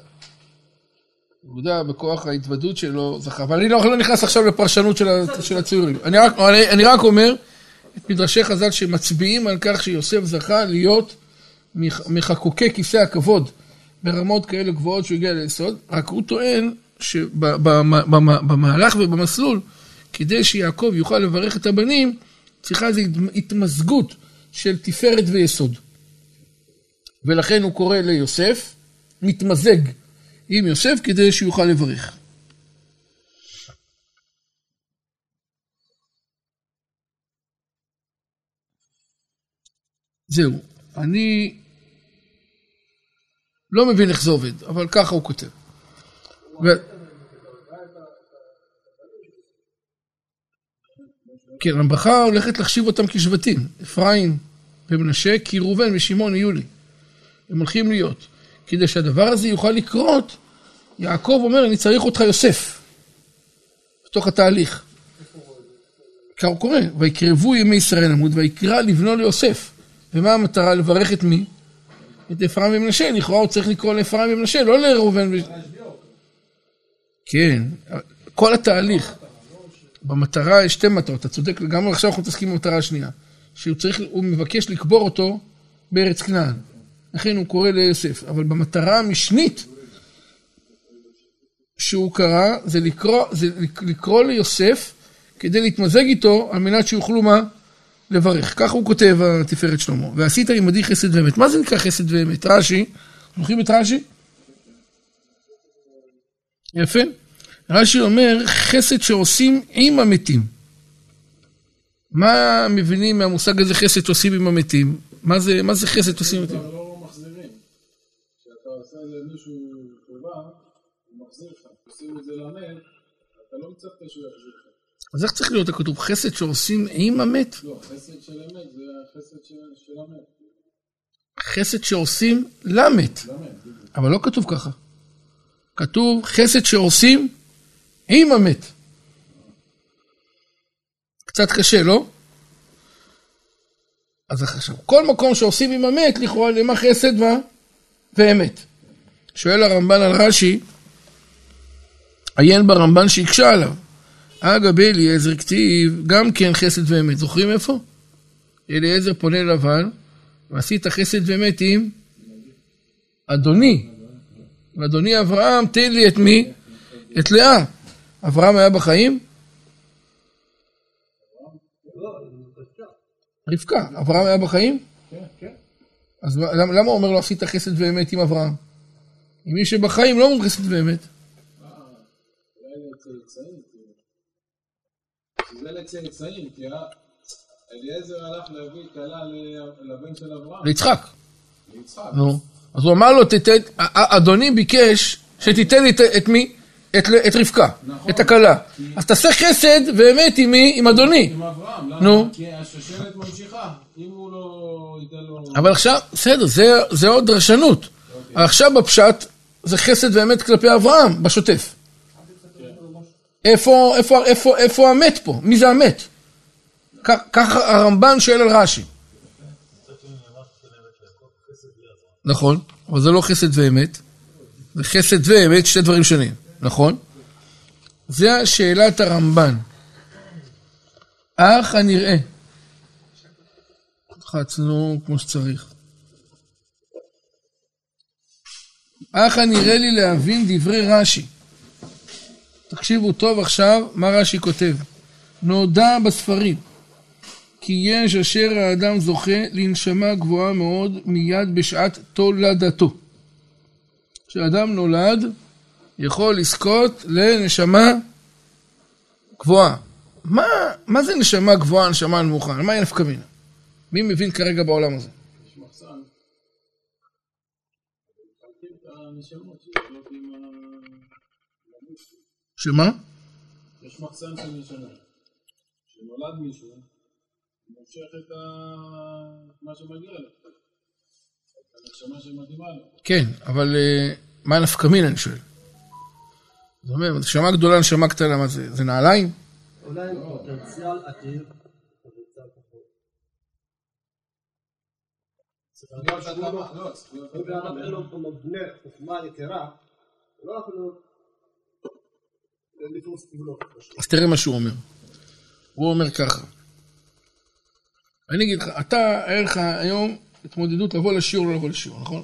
יהודה בכוח ההתוודות שלו זכה, אבל אני לא, לא נכנס עכשיו לפרשנות של, הציורים. אני רק, אני, אני רק אומר את מדרשי חז"ל שמצביעים על כך שיוסף זכה להיות מח- מחקוקי כיסא הכבוד ברמות כאלה גבוהות שהוא הגיע ליסוד, רק הוא טוען שבמהלך ובמסלול, כדי שיעקב יוכל לברך את הבנים, צריכה איזו התמזגות של תפארת ויסוד. ולכן הוא קורא ליוסף, מתמזג עם יוסף כדי שיוכל לברך. זהו, אני לא מבין איך זה עובד, אבל ככה הוא כותב. ו... כן, הברכה הולכת להחשיב אותם כשבטים, אפרים ומנשה, כי ראובן ושמעון יהיו לי. הם הולכים להיות. כדי שהדבר הזה יוכל לקרות, יעקב אומר, אני צריך אותך יוסף, בתוך התהליך. ככה הוא קורא, ויקרבו ימי ישראל עמוד, ויקרא לבנו ליוסף. ומה המטרה? לברך את מי? את אפרים ומנשה. לכאורה הוא צריך לקרוא לאפרים ומנשה, לא לראובן ו... כן, כל התהליך. במטרה יש שתי מטרות, אתה צודק לגמרי, עכשיו אנחנו מתעסקים במטרה השנייה. שהוא צריך, הוא מבקש לקבור אותו בארץ כנען. לכן הוא קורא ליוסף. אבל במטרה המשנית שהוא קרא, זה לקרוא, זה לקרוא ליוסף כדי להתמזג איתו, על מנת שיוכלו מה? לברך. ככה הוא כותב התפארת שלמה. ועשית עמדי חסד ואמת. מה זה נקרא חסד ואמת? רש"י, זוכרים את רש"י? יפה. רש"י אומר, חסד שעושים עם המתים. מה מבינים מהמושג הזה חסד שעושים עם המתים? מה זה, מה זה חסד שעושים עם המתים? לא. כשאתה עושה למישהו טובה, הוא מחזיר לך. עושים את זה למת, אתה לא מצפה שהוא יחזיר לך. אז איך צריך להיות הכתוב? חסד שעושים עם המת? לא, חסד של אמת זה החסד של המת. חסד שעושים למת. אבל לא כתוב ככה. כתוב חסד שעושים עם המת. קצת קשה, לא? אז עכשיו, כל מקום שעושים עם המת, לכאורה למה חסד מה? ואמת. שואל הרמב"ן על רש"י, עיין ברמב"ן שהקשה עליו. אגב אליעזר כתיב, גם כן חסד ואמת. זוכרים איפה? אליעזר פונה ללבן, ועשית חסד ואמת עם אדוני. ואדוני אברהם, תן לי את מי? את לאה. אברהם היה בחיים? רבקה. אברהם היה בחיים? אז למה, למה הוא אומר לו עשית חסד ואמת עם אברהם? עם מי שבחיים לא אומרים חסד ואמת. אולי לצאצאים, שזה לצאצאים, כי אליעזר הלך להביא כלה לבן של אברהם, ליצחק. ליצחק. נו. אז הוא אמר לו, אדוני ביקש שתיתן לי את, מי? את, את רבקה, נכון. את הכלה. אז תעשה חסד ואמת עם מי? עם אדוני. עם אברהם, למה? נו. כי השושלת ממשיכה, אם הוא לא ייתן לו... אבל עכשיו, בסדר, זה, זה עוד דרשנות. עכשיו בפשט זה חסד ואמת כלפי אברהם, בשוטף. איפה, איפה, איפה, איפה המת פה? מי זה המת? כ- ככה הרמב"ן שואל על רש"י. נכון, אבל זה לא חסד ואמת. זה חסד ואמת, שתי דברים שונים, נכון? זה שאלת הרמב"ן. אך הנראה. לחצנו כמו שצריך. אך הנראה לי להבין דברי רש"י. תקשיבו טוב עכשיו מה רש"י כותב. נודע בספרים כי יש אשר האדם זוכה לנשמה גבוהה מאוד מיד בשעת תולדתו. כשאדם נולד, יכול לזכות לנשמה גבוהה. מה, מה זה נשמה גבוהה, נשמה נמוכה? מה היא נפקא מינה? מי מבין כרגע בעולם הזה? יש מחסן. שמה? יש מחסן של נשמות. כשנולד מישהו, מושך את מה שמגיע לו. הנשמה שמתאימה לו. כן, אבל אה, מה נפקא מין, אני שואל. זאת אומרת, נשמה גדולה, נשמה קטנה, מה זה? זה נעליים? אולי פוטנציאל אדיר, לא, צריך להיות אדם אין לו חוכמה יתרה, הוא לא יכול פעולות. אז תראה מה שהוא אומר. הוא אומר ככה. אני אגיד לך, אתה, לך היום התמודדות לבוא לשיעור או לא לבוא לשיעור, נכון?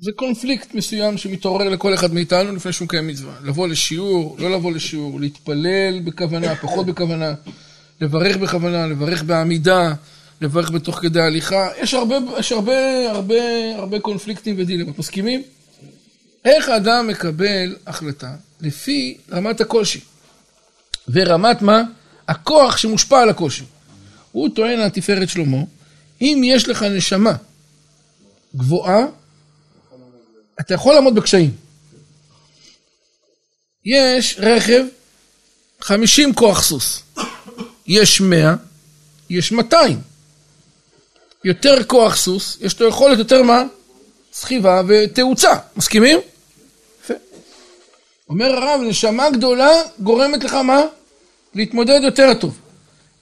זה קונפליקט מסוים שמתעורר לכל אחד מאיתנו לפני שהוא מקיים מצווה. לבוא לשיעור, לא לבוא לשיעור, להתפלל בכוונה, פחות בכוונה, לברך בכוונה, לברך בעמידה, לברך בתוך כדי הליכה. יש הרבה, יש הרבה, הרבה, הרבה קונפליקטים ודילמות. מסכימים? איך האדם מקבל החלטה? לפי רמת הקושי. ורמת מה? הכוח שמושפע על הקושי. הוא טוען על תפארת שלמה, אם יש לך נשמה גבוהה, אתה יכול לעמוד בקשיים. יש רכב, 50 כוח סוס. יש 100, יש 200. יותר כוח סוס, יש לו יכולת יותר מה? סחיבה ותאוצה. מסכימים? אומר הרב, נשמה גדולה גורמת לך מה? להתמודד יותר טוב.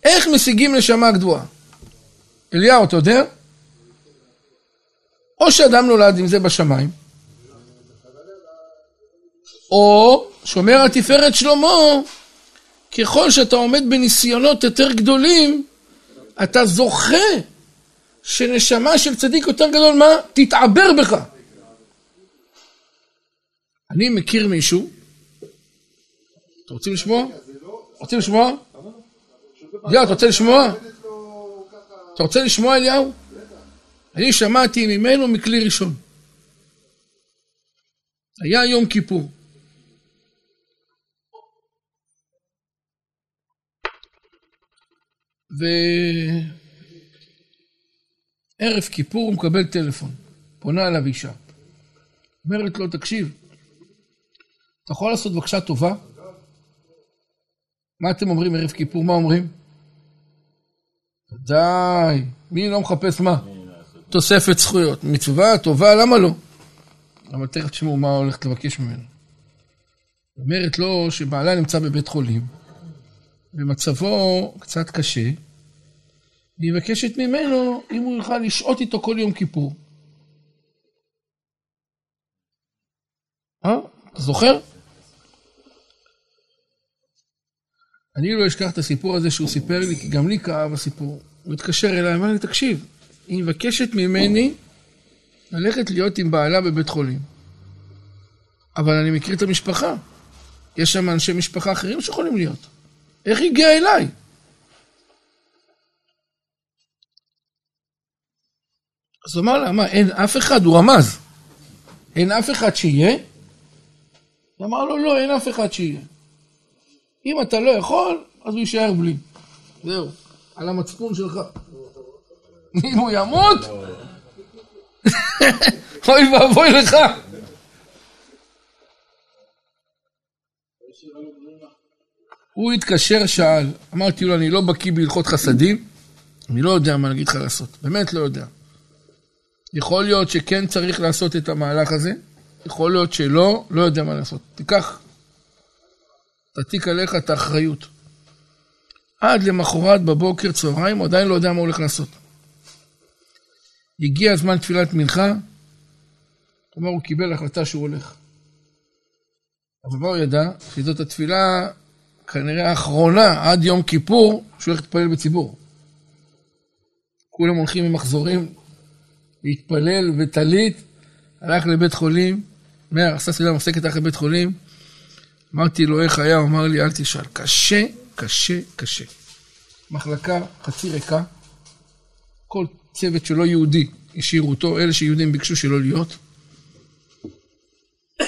איך משיגים נשמה גבוהה? אליהו, אתה יודע? או שאדם נולד עם זה בשמיים, או שומר התפארת שלמה, ככל שאתה עומד בניסיונות יותר גדולים, אתה זוכה שנשמה של צדיק יותר גדול, מה? תתעבר בך. אני מכיר מישהו, אתם רוצים לשמוע? רוצים לשמוע? אליהו, אתה רוצה לשמוע? אתה רוצה לשמוע אליהו? אני שמעתי ממנו מכלי ראשון. היה יום כיפור. וערב כיפור הוא מקבל טלפון, פונה אליו אישה. אומרת לו, תקשיב, אתה יכול לעשות בבקשה טובה? מה אתם אומרים ערב כיפור? מה אומרים? די, מי לא מחפש מה? תוספת זכויות. מצווה, טובה, למה לא? אבל תכף תשמעו מה הולכת לבקש ממנו. אומרת לו שבעלה נמצא בבית חולים, ומצבו קצת קשה, והיא מבקשת ממנו אם הוא יוכל לשהות איתו כל יום כיפור. אה? זוכר? אני לא אשכח את הסיפור הזה שהוא סיפר לי, כי גם לי כאב הסיפור. הוא התקשר אליי, אמר לי, תקשיב, היא מבקשת ממני ללכת להיות עם בעלה בבית חולים. אבל אני מכיר את המשפחה. יש שם אנשי משפחה אחרים שיכולים להיות. איך היא הגיעה אליי? אז הוא אמר לה, מה, אין אף אחד? הוא רמז. אין אף אחד שיהיה? הוא אמר לו, לא, אין אף אחד שיהיה. אם אתה לא יכול, אז הוא יישאר בלי. זהו, על המצפון שלך. אם הוא ימות, אוי ואבוי לך. הוא התקשר, שאל, אמרתי לו, אני לא בקיא בהלכות חסדים, אני לא יודע מה להגיד לך לעשות, באמת לא יודע. יכול להיות שכן צריך לעשות את המהלך הזה, יכול להיות שלא, לא יודע מה לעשות. תיקח, תעתיק עליך את האחריות. עד למחרת בבוקר, צהריים, הוא עדיין לא יודע מה הוא הולך לעשות. הגיע זמן תפילת מנחה, כלומר הוא קיבל החלטה שהוא הולך. אבל מה הוא ידע? שזאת התפילה כנראה האחרונה עד יום כיפור שהוא הולך להתפלל בציבור. כולם הולכים עם מחזורים להתפלל וטלית, הלך לבית חולים, עשה סביבה מפסקת הלך לבית חולים, אמרתי לו איך היה, הוא אמר לי אל תשאל, קשה, קשה, קשה. מחלקה חצי ריקה, כל צוות שלא יהודי השאירו אותו, אלה שיהודים ביקשו שלא להיות.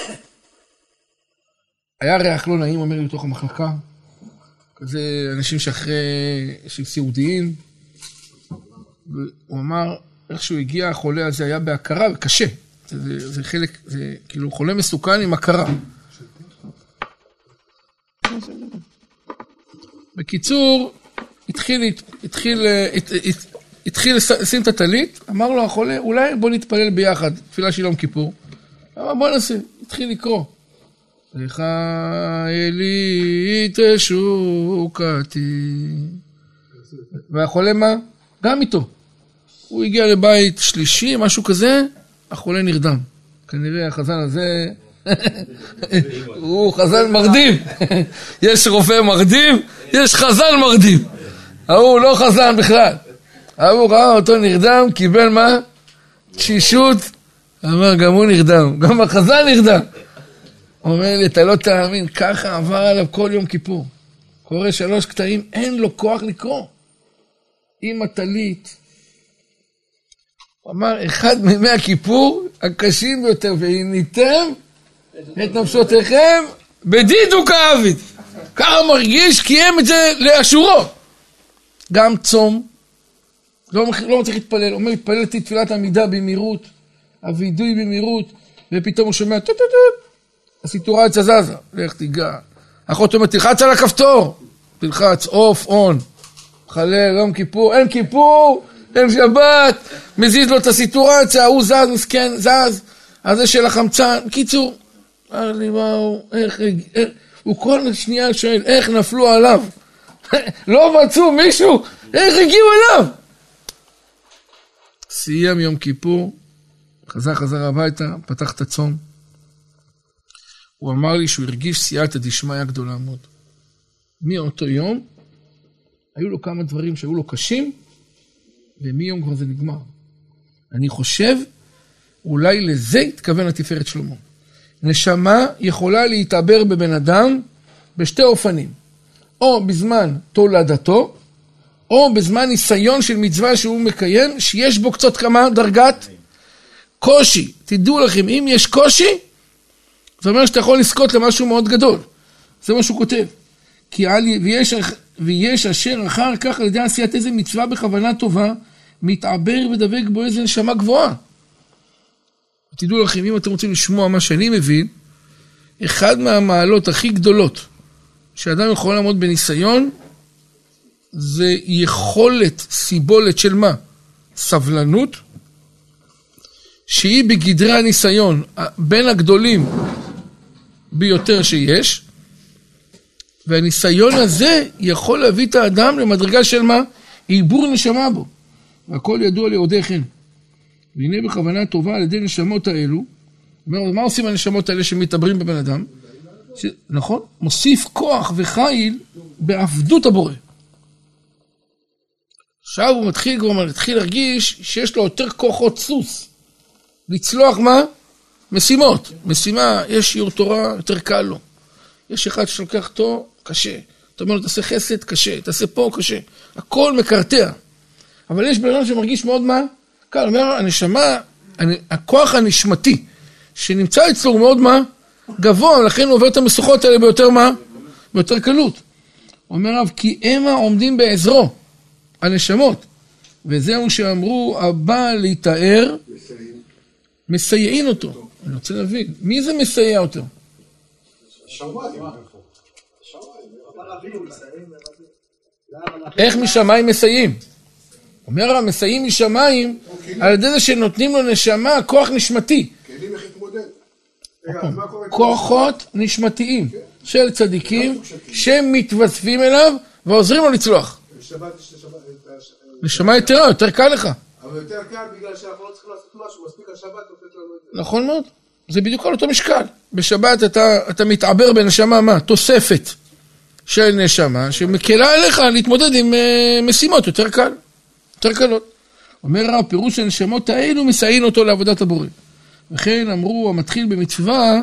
היה ריח לא נעים, אומר לי, בתוך המחלקה. כזה אנשים שאחרי, שהם סיעודיים. והוא אמר, איך שהוא הגיע, החולה הזה היה בהכרה, וקשה. זה, זה חלק, זה כאילו חולה מסוכן עם הכרה. בקיצור, התחיל, התחיל, הת- הת- התחיל לש- לשים את הטלית, אמר לו החולה, אולי בוא נתפלל ביחד, תפילה של יום כיפור. אמר בוא נעשה, התחיל לקרוא. לך אלי תשוקתי. והחולה מה? גם איתו. הוא הגיע לבית שלישי, משהו כזה, החולה נרדם. כנראה החזן הזה, הוא חזן מרדים. יש רופא מרדים, יש חזן מרדים. ההוא לא חזן בכלל. ההוא ראה אותו נרדם, קיבל מה? תשישות. אמר, גם הוא נרדם, גם החזן נרדם. אומר לי, אתה לא תאמין, ככה עבר עליו כל יום כיפור. קורא שלוש קטעים, אין לו כוח לקרוא. עם הטלית. הוא אמר, אחד מימי הכיפור הקשים ביותר, והניתם את נפשותיכם בדידו כאביד. ככה מרגיש, קיים את זה לאשורו. גם צום, לא, לא מצליח להתפלל, אומר, התפללתי תפילת עמידה במהירות, הווידוי במהירות, ופתאום הוא שומע טו טו טו, הסיטורציה זזה, לך תיגע. אחות אומרת, תלחץ על הכפתור, תלחץ, off, on, חילל, יום כיפור, אין כיפור, אין שבת, מזיז לו את הסיטורציה, הוא זז, מסכן, זז, הזה של החמצן, קיצור, אמר לי, וואו, איך, איך, הוא כל שנייה שואל, איך נפלו עליו? לא מצאו מישהו, איך הגיעו אליו? סיים יום כיפור, חזר חזר הביתה, פתח את הצום. הוא אמר לי שהוא הרגיש סייעתא דשמיא גדולה מאוד. מאותו יום, היו לו כמה דברים שהיו לו קשים, ומיום כבר זה נגמר. אני חושב, אולי לזה התכוון התפארת שלמה. נשמה יכולה להתעבר בבן אדם בשתי אופנים. או בזמן תולדתו, או בזמן ניסיון של מצווה שהוא מקיים, שיש בו קצת כמה דרגת קושי. תדעו לכם, אם יש קושי, זה אומר שאתה יכול לזכות למשהו מאוד גדול. זה מה שהוא כותב. כי על, ויש, ויש אשר אחר כך על ידי עשיית איזה מצווה בכוונה טובה, מתעבר ודבק בו איזה נשמה גבוהה. תדעו לכם, אם אתם רוצים לשמוע מה שאני מבין, אחד מהמעלות הכי גדולות שאדם יכול לעמוד בניסיון, זה יכולת סיבולת של מה? סבלנות, שהיא בגדרי הניסיון בין הגדולים ביותר שיש, והניסיון הזה יכול להביא את האדם למדרגה של מה? עיבור נשמה בו. והכל ידוע ליהודי חן. והנה בכוונה טובה על ידי נשמות האלו, מה עושים הנשמות האלה שמתעברים בבן אדם? ש... נכון? מוסיף כוח וחיל בעבדות הבורא. עכשיו הוא מתחיל כבר, מתחיל להרגיש שיש לו יותר כוחות סוס. לצלוח מה? משימות. משימה, יש שיעור תורה, יותר קל לו. יש אחד שלוקח תור, קשה. אתה אומר לו, תעשה חסד, קשה. תעשה פה, קשה. הכל מקרטע. אבל יש בן אדם שמרגיש מאוד מה? קל. אומר, הנשמה, הכוח הנשמתי שנמצא אצלו הוא מאוד מה? גבוה, לכן הוא עובר את המשוכות האלה ביותר מה? ביותר קלות. אומר רב, כי המה עומדים בעזרו, הנשמות. וזהו שאמרו, הבא להיטהר, מסייעין אותו. אני רוצה להבין, מי זה מסייע אותו? איך משמיים מסייעים? אומר הרב, מסייעים משמיים על ידי זה שנותנים לו נשמה, כוח נשמתי. כלים איך להתמודד. כוחות נשמתיים של צדיקים שמתווספים אליו ועוזרים לו לצלוח. נשמה יתרה, יותר קל לך. אבל יותר קל בגלל שאנחנו לא צריכים לעשות משהו, מספיק השבת לתת לנו את זה. נכון מאוד. זה בדיוק על אותו משקל. בשבת אתה, אתה מתעבר בנשמה מה? תוספת של נשמה שמקלה עליך להתמודד עם uh, משימות יותר קל, יותר קלות. אומר הרב, פירוש הנשמות האלו מסייעים אותו לעבודת הבורא. וכן אמרו המתחיל במצווה,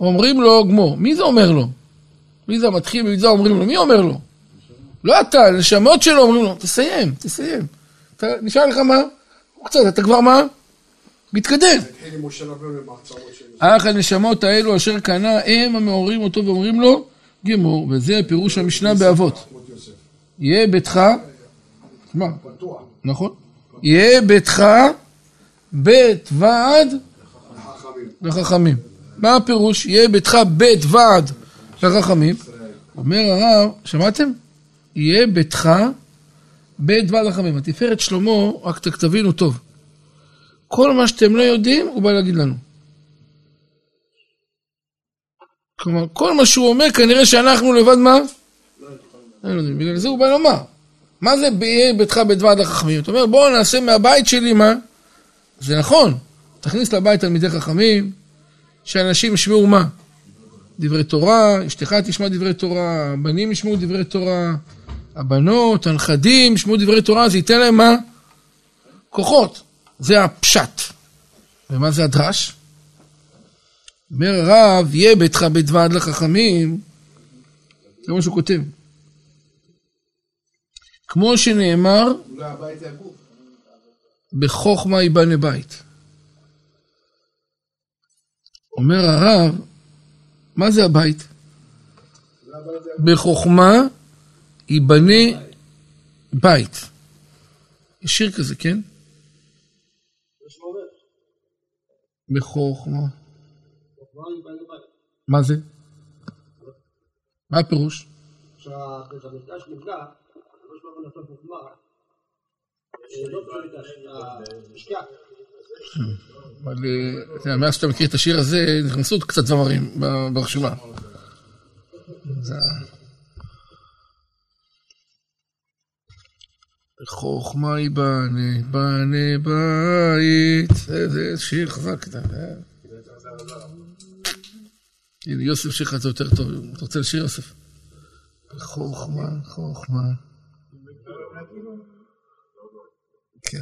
אומרים לו גמור. מי זה אומר לו? מי זה המתחיל במצווה אומרים לו? מי אומר לו? לא אתה, הנשמות שלו אומרים לו, תסיים, תסיים. אתה, נשאר לך מה? קצת, אתה כבר מה? מתקדם. אך הנשמות האלו אשר קנה הם המעוררים אותו ואומרים לו גמור, וזה פירוש המשנה באבות. יהיה ביתך, מה? פתוח. נכון? יהיה ביתך בית ועד חכמים. לחכמים. מה הפירוש? יהיה ביתך בית ועד לחכמים. אומר הרב, שמעתם? יהיה ביתך בית ועד לחמים. התפארת שלמה, רק תבינו טוב. כל מה שאתם לא יודעים, הוא בא להגיד לנו. כלומר, כל מה שהוא אומר, כנראה שאנחנו לבד מה? לא יודעים. בגלל זה הוא בא לומר. מה זה יהיה ביתך בית ועד לחכמים? אתה אומר, בואו נעשה מהבית שלי מה? זה נכון. תכניס לבית תלמידי חכמים, שאנשים ישמעו מה? דברי תורה, אשתך תשמע דברי תורה, הבנים ישמעו דברי תורה, הבנות, הנכדים ישמעו דברי תורה, זה ייתן להם מה? כוחות. זה הפשט. ומה זה הדרש? אומר הרב, יהיה ביתך בית ועד לחכמים, זה מה שהוא כותב. כמו שנאמר. בחוכמה ייבנה בית. אומר הרב, מה זה הבית? בחוכמה ייבנה בית. יש שיר כזה, כן? בחוכמה. מה זה? מה הפירוש? כשהבית המקדש נבנה, אבל אה, אתה יודע, מאז שאתה מכיר את השיר הזה, נכנסו קצת זמרים ברשימה. חוכמה ייבנה, בנה בית, זה זה שיר חזק. הנה, יוסף שיר לך את זה יותר טוב, אתה רוצה לשיר יוסף? חוכמה, חוכמה. כן.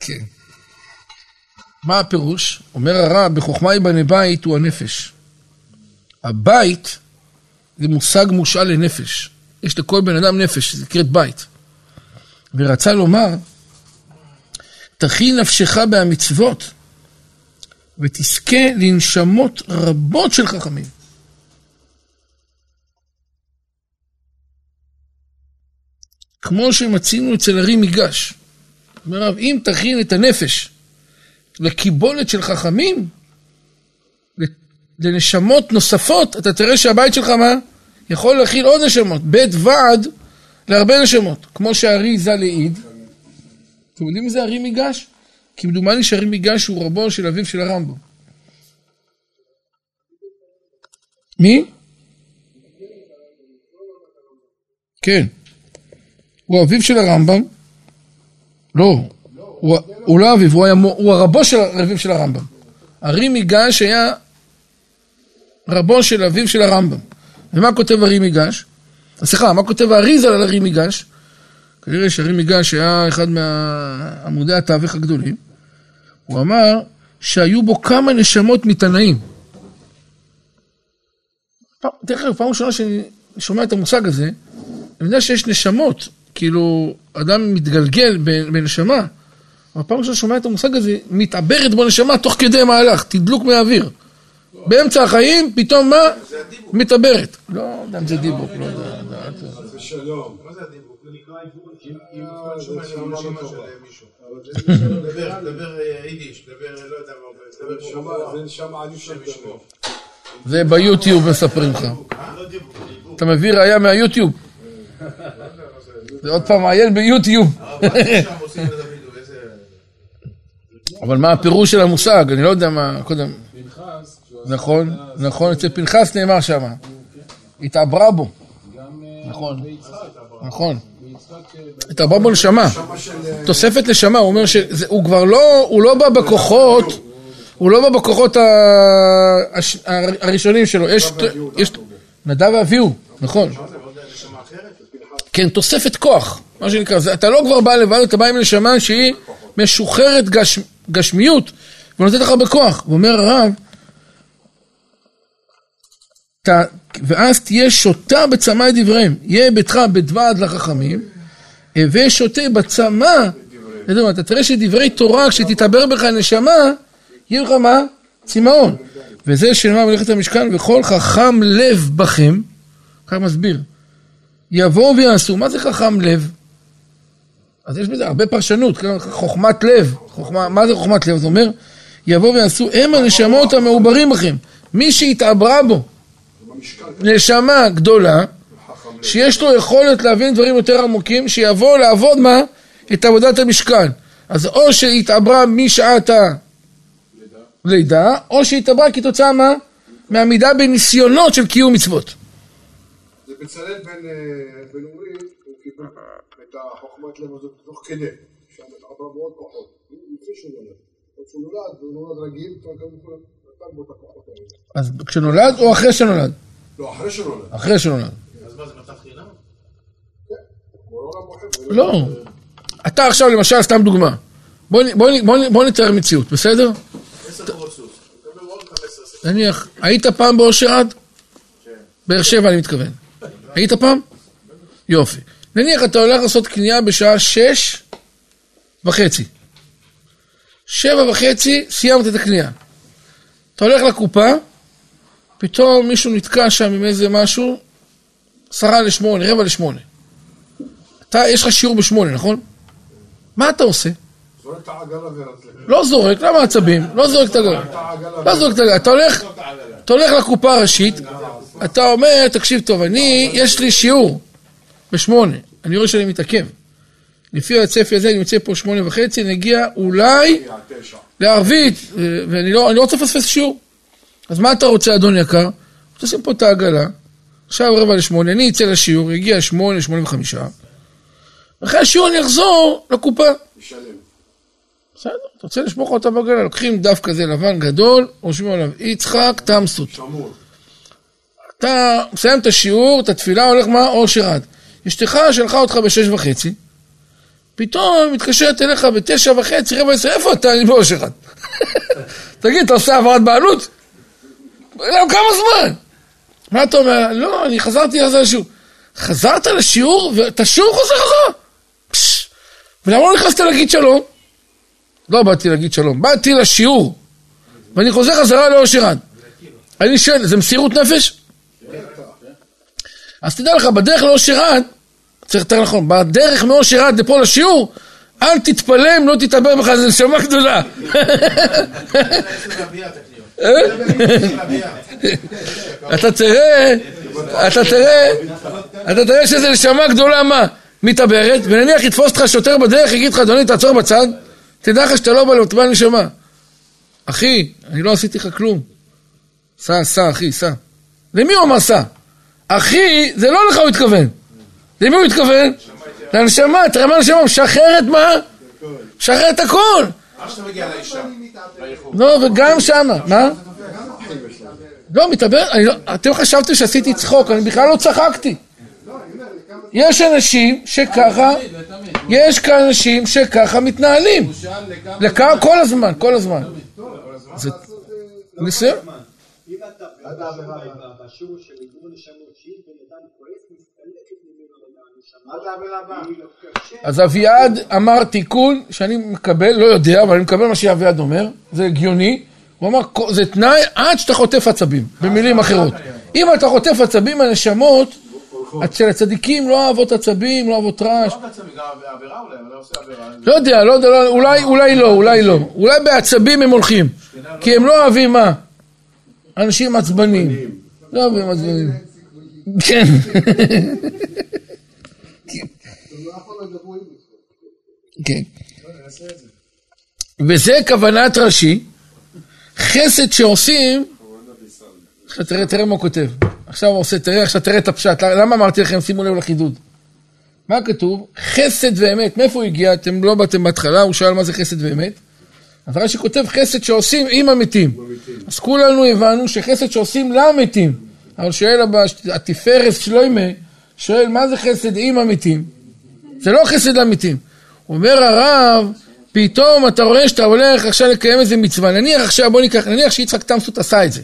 כן. מה הפירוש? אומר הרב, בחוכמה ייבנה בית הוא הנפש. הבית זה מושג מושאל לנפש. יש לכל בן אדם נפש, זה נקראת בית. ורצה לומר, תכין נפשך בהמצוות, ותזכה לנשמות רבות של חכמים. כמו שמצינו אצל הרי מיגש. אומר הרב, אם תכין את הנפש לקיבולת של חכמים, לנשמות נוספות, אתה תראה שהבית שלך מה? יכול להכיל עוד נשמות. בית ועד להרבה נשמות. כמו שהארי ז"ל העיד. אתם יודעים מי זה הארי מיגש? כמדומני שהארי מיגש הוא רבו של אביו של הרמב"ם. מי? כן. הוא אביו של הרמב"ם. לא. הוא, לא אביו, הוא, הרבו של אביו של הרמב"ם. ארי מיגש היה רבו של אביו של הרמב"ם. ומה כותב ארי מיגש? סליחה, מה כותב האריזל על ארי מיגש? כנראה שארי מיגש היה אחד מעמודי התווך הגדולים. הוא אמר שהיו בו כמה נשמות מתנאים. דרך אגב, פעם ראשונה שאני שומע את המושג הזה, אני יודע שיש נשמות, כאילו, אדם מתגלגל בנשמה, אבל פעם ראשונה שומע את המושג הזה, מתעברת בו נשמה תוך כדי מהלך, תדלוק מהאוויר. באמצע החיים, פתאום מה? מתעברת. לא יודע אם זה דיבוק, לא יודע. זה שלום. מה זה הדיבוק? זה נקרא אה, שומע זה אה, לא ביוטיוב מספרים לך. לא דיבוק, דיבוק. אתה מביא ראייה מהיוטיוב. זה עוד פעם מעיין ביוטיוב. אבל מה הפירוש של המושג? אני לא יודע מה, קודם. נכון, נכון, אצל פנחס נאמר שם. התעברה בו. נכון. נכון. התעברה בו נשמה. תוספת נשמה, הוא אומר שהוא כבר לא, הוא לא בא בכוחות, הוא לא בא בכוחות הראשונים שלו. יש, נדב ואביהו, נכון. כן, תוספת כוח, מה שנקרא. זה, אתה לא כבר בא לבד, אתה בא עם נשמה שהיא משוחררת גש, גשמיות ונותנת לך בכוח. ואומר הרב, ת, ואז תהיה שותה בצמא את דבריהם. יהיה ביתך בדבעד לחכמים, הווה שותה בצמא. אתה תראה שדברי תורה, כשתתעבר בך נשמה, יהיה לך מה? צמאון. וזה שנאמר מלאכת המשכן, וכל חכם לב בכם, ככה מסביר, יבואו ויעשו. מה זה חכם לב? אז יש בזה הרבה פרשנות, כן? חוכמת לב. חוכמה, מה זה חוכמת לב? זה אומר, יבואו ויעשו, הם הנשמות המעוברים בכם. מי שהתעברה בו, נשמה גדולה, שיש לו יכולת להבין דברים יותר עמוקים, שיבוא לעבוד מה? את עבודת המשכן. אז או שהתעברה משעת הלידה, או שהתעברה כתוצאה מה? מעמידה בניסיונות של קיום מצוות. בצלאל בן אה, בן אורי, הוא קיבל את החוכמת לב הזאת תוך כדי, שם עברה בעוד כוחות, לפני שהוא נולד. כשהוא נולד, והוא נולד רגיל, נתן בו את הכוחות האלה. אז כשנולד או אחרי שנולד? לא, אחרי שנולד. אחרי שנולד. אז מה, זה מצב חינם? הוא לא מוחד. לא. אתה עכשיו למשל, סתם דוגמה. בוא, נתאר מציאות, בסדר? עשר קורות סוס. מקבל עוד 15 נניח, היית פעם באושר עד? באר שבע אני מתכוון. היית פעם? יופי. נניח אתה הולך לעשות קנייה בשעה שש וחצי. שבע וחצי, סיימת את הקנייה. אתה הולך לקופה, פתאום מישהו נתקע שם עם איזה משהו, עשרה לשמונה, רבע לשמונה. אתה, יש לך שיעור בשמונה, נכון? מה אתה עושה? זורק את העגלה. לא זורק, למה עצבים? לא זורק את הגלה. לא זורק את. אתה הולך, אתה הולך לקופה הראשית, אתה אומר, תקשיב טוב, אני, יש לי שיעור בשמונה, אני רואה שאני מתעכב. לפי הצפי הזה, אני יוצא פה שמונה וחצי, נגיע אולי לערבית, ו- ואני לא, לא רוצה לפספס שיעור. אז מה אתה רוצה, אדון יקר? תשים פה את העגלה, עכשיו רבע לשמונה, אני אצא לשיעור, יגיע שמונה, שמונה וחמישה, ואחרי השיעור אני אחזור לקופה. ישלם. בסדר, אתה רוצה לשמור לך אותה בגלה, לוקחים דף כזה לבן גדול, רושמים עליו יצחק תמסות. שמור. אתה מסיים את השיעור, את התפילה, הולך מה? אושר עד. אשתך שלחה אותך בשש וחצי, פתאום מתקשרת אליך בתשע וחצי, רבע עשר, איפה אתה? אני באושר עד. תגיד, אתה עושה העברת בעלות? למה כמה זמן? מה אתה אומר? לא, אני חזרתי לחזור לשיעור. חזרת לשיעור, ואת השיעור חוזר חזרה. ולמה לא נכנסת להגיד שלום? לא באתי להגיד שלום, באתי לשיעור, ואני חוזר חזרה לאושר עד. אני שואל, זה מסירות נפש? אז תדע לך, בדרך לאושר עד, צריך יותר נכון, בדרך מאושר עד לפה לשיעור, אל תתפלא אם לא תתעבר בך, זו נשמה גדולה. אתה תראה, אתה תראה, אתה תראה שזה נשמה גדולה מה? מתעברת, ונניח יתפוס אותך שוטר בדרך, יגיד לך, אדוני, תעצור בצד, תדע לך שאתה לא בא למטבע נשמה. אחי, אני לא עשיתי לך כלום. סע, סע, אחי, סע. למי הוא אמר סע? אחי, זה לא לך הוא התכוון. למי הוא התכוון? לנשמה, תראה מה הנשמה, משחרר את מה? משחרר את הכל. לא, וגם שמה, מה? לא, מתאבר, לא, אתם חשבתם שעשיתי צחוק, אני בכלל לא צחקתי. יש אנשים שככה, יש כאן אנשים שככה מתנהלים. כל הזמן, כל הזמן. זה ניסיון. בשיעור של עיבור נשמות, שאם בן אדם כועס, מסתלקת הנשמה. אז אביעד אמר תיקון שאני מקבל, לא יודע, אבל אני מקבל מה שאביעד אומר, זה הגיוני. הוא אמר, זה תנאי עד שאתה חוטף עצבים, במילים אחרות. אם אתה חוטף עצבים, הנשמות, אצל הצדיקים לא אוהבות עצבים, לא אוהבות רעש. לא עבירה אולי, אבל לא עושה עבירה. לא יודע, לא יודע, לא- אולי, אולי לא, אולי לא. אולי בעצבים הם הולכים. כי הם לא אוהבים מה? אנשים עצבנים. לא אוהבים עצבנים. כן. כן. וזה כוונת רש"י, חסד שעושים, עכשיו תראה, תראה מה הוא כותב. עכשיו הוא עושה, תראה, עכשיו תראה את הפשט. למה אמרתי לכם, שימו לב לחידוד. מה כתוב? חסד ואמת. מאיפה הוא הגיע? אתם לא באתם בהתחלה, הוא שאל מה זה חסד ואמת. אז רש"י כותב חסד שעושים עם המתים. אז כולנו הבנו שחסד שעושים למתים. אבל שואל התפארת שלוימה, שואל מה זה חסד עם המתים? זה לא חסד למתים. אומר הרב, פתאום אתה רואה שאתה הולך עכשיו לקיים איזה מצווה. נניח עכשיו, בוא ניקח, נניח שיצחק תמסות עשה את זה.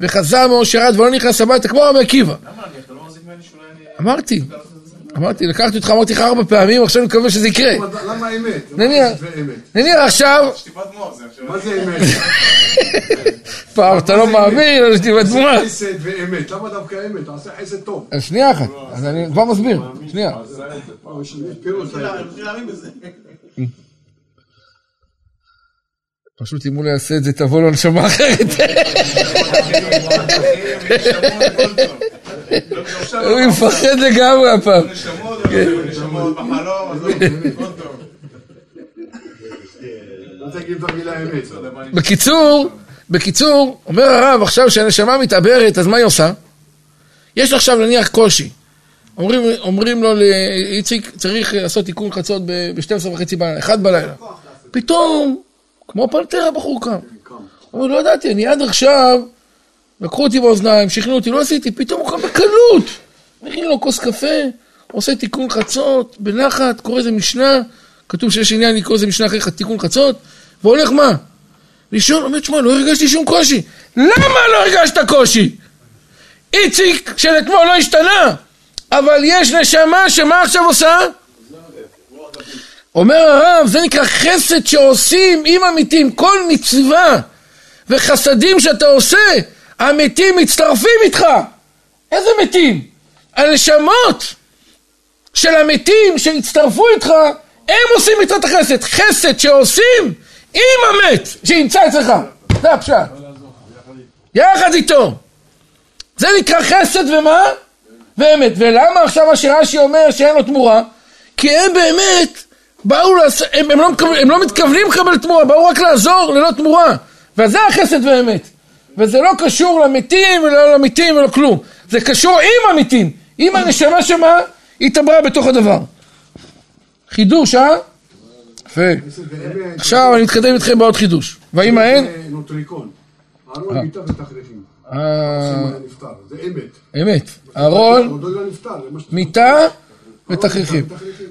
וחזר מאושר עד ולא נכנס הביתה, כמו רבי עקיבא. למה? אתה לא מחזיק ממני שאולי אני... אמרתי, אמרתי, לקחתי אותך, אמרתי לך ארבע פעמים, עכשיו אני מקווה שזה יקרה. למה אמת? נניח, נניח עכשיו, שטיפת מוח זה עכשיו. מה זה אמת? פעם אתה לא מאמין, אז תהיה בתמונה. חסד ואמת, למה דווקא אמת? תעשה חסד טוב. שנייה אחת, אז אני כבר מסביר, שנייה. לא. פשוט אם הוא לא יעשה את זה, תבוא לו נשמה אחרת. הוא מפחד לגמרי הפעם. כן. נשמות בחלום, אז הכל טוב. לא. בקיצור, בקיצור, אומר הרב, עכשיו שהנשמה מתעברת, אז מה היא עושה? יש עכשיו נניח קושי. אומרים, אומרים לו לאיציק, צריך לעשות תיקון חצות ב-12 וחצי בלילה, 1 בלילה. פתאום, כמו פלטרה בחור קם. הוא אומר, לא ידעתי, אני עד עכשיו, לקחו אותי באוזניים, שכנעו אותי, לא עשיתי, פתאום הוא קם בקלות. מכין לו כוס קפה, עושה תיקון חצות, בנחת, קורא איזה משנה, כתוב שיש עניין לקרוא איזה משנה אחרי תיקון חצות, והולך מה? לישון, אומר, תשמע, לא הרגשתי שום קושי. למה לא הרגשת קושי? איציק של אתמול לא השתנה, אבל יש נשמה שמה עכשיו עושה? אומר הרב, זה נקרא חסד שעושים עם המתים, כל מצווה וחסדים שאתה עושה, המתים מצטרפים איתך. איזה מתים? הנשמות של המתים שהצטרפו איתך, הם עושים מצוות החסד. חסד שעושים עם המת שנמצא אצלך. זה הפשט. יחד איתו. זה נקרא חסד ומה? ואמת. ולמה עכשיו מה שרש"י אומר שאין לו תמורה? כי הם באמת באו לעשות, הם, הם, לא, הם לא מתכוונים לקבל תמורה, באו רק לעזור ללא תמורה. וזה החסד ואמת. וזה לא קשור למתים ולא למתים ולא כלום. זה קשור עם המתים. עם הנשמה שמה? התעברה בתוך הדבר. חידוש, אה? יפה. עכשיו אני מתקדם איתכם בעוד חידוש. והאם האין? נוטריקון. אהרון מיטה ותכריכים. אה, נפטר, זה אמת. אמת. אהרון, לא מיטה ותכריכים. ותכריכים.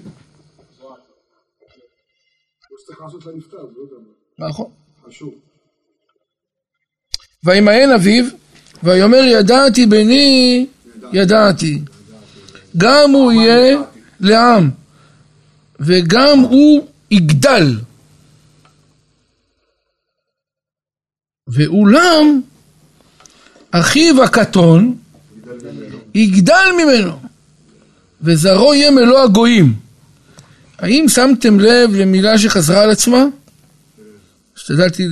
מה שצריך לעשות לנפטר, זה לא יודע נכון. מה. חשוב. וימאן אביו, ויאמר ידעתי בני ידעתי. גם הוא יהיה לעם, וגם הוא יגדל. ואולם אחיו הקטון יגדל ממנו, וזרעו יהיה מלוא הגויים. האם שמתם לב למילה שחזרה על עצמה? השתדלתי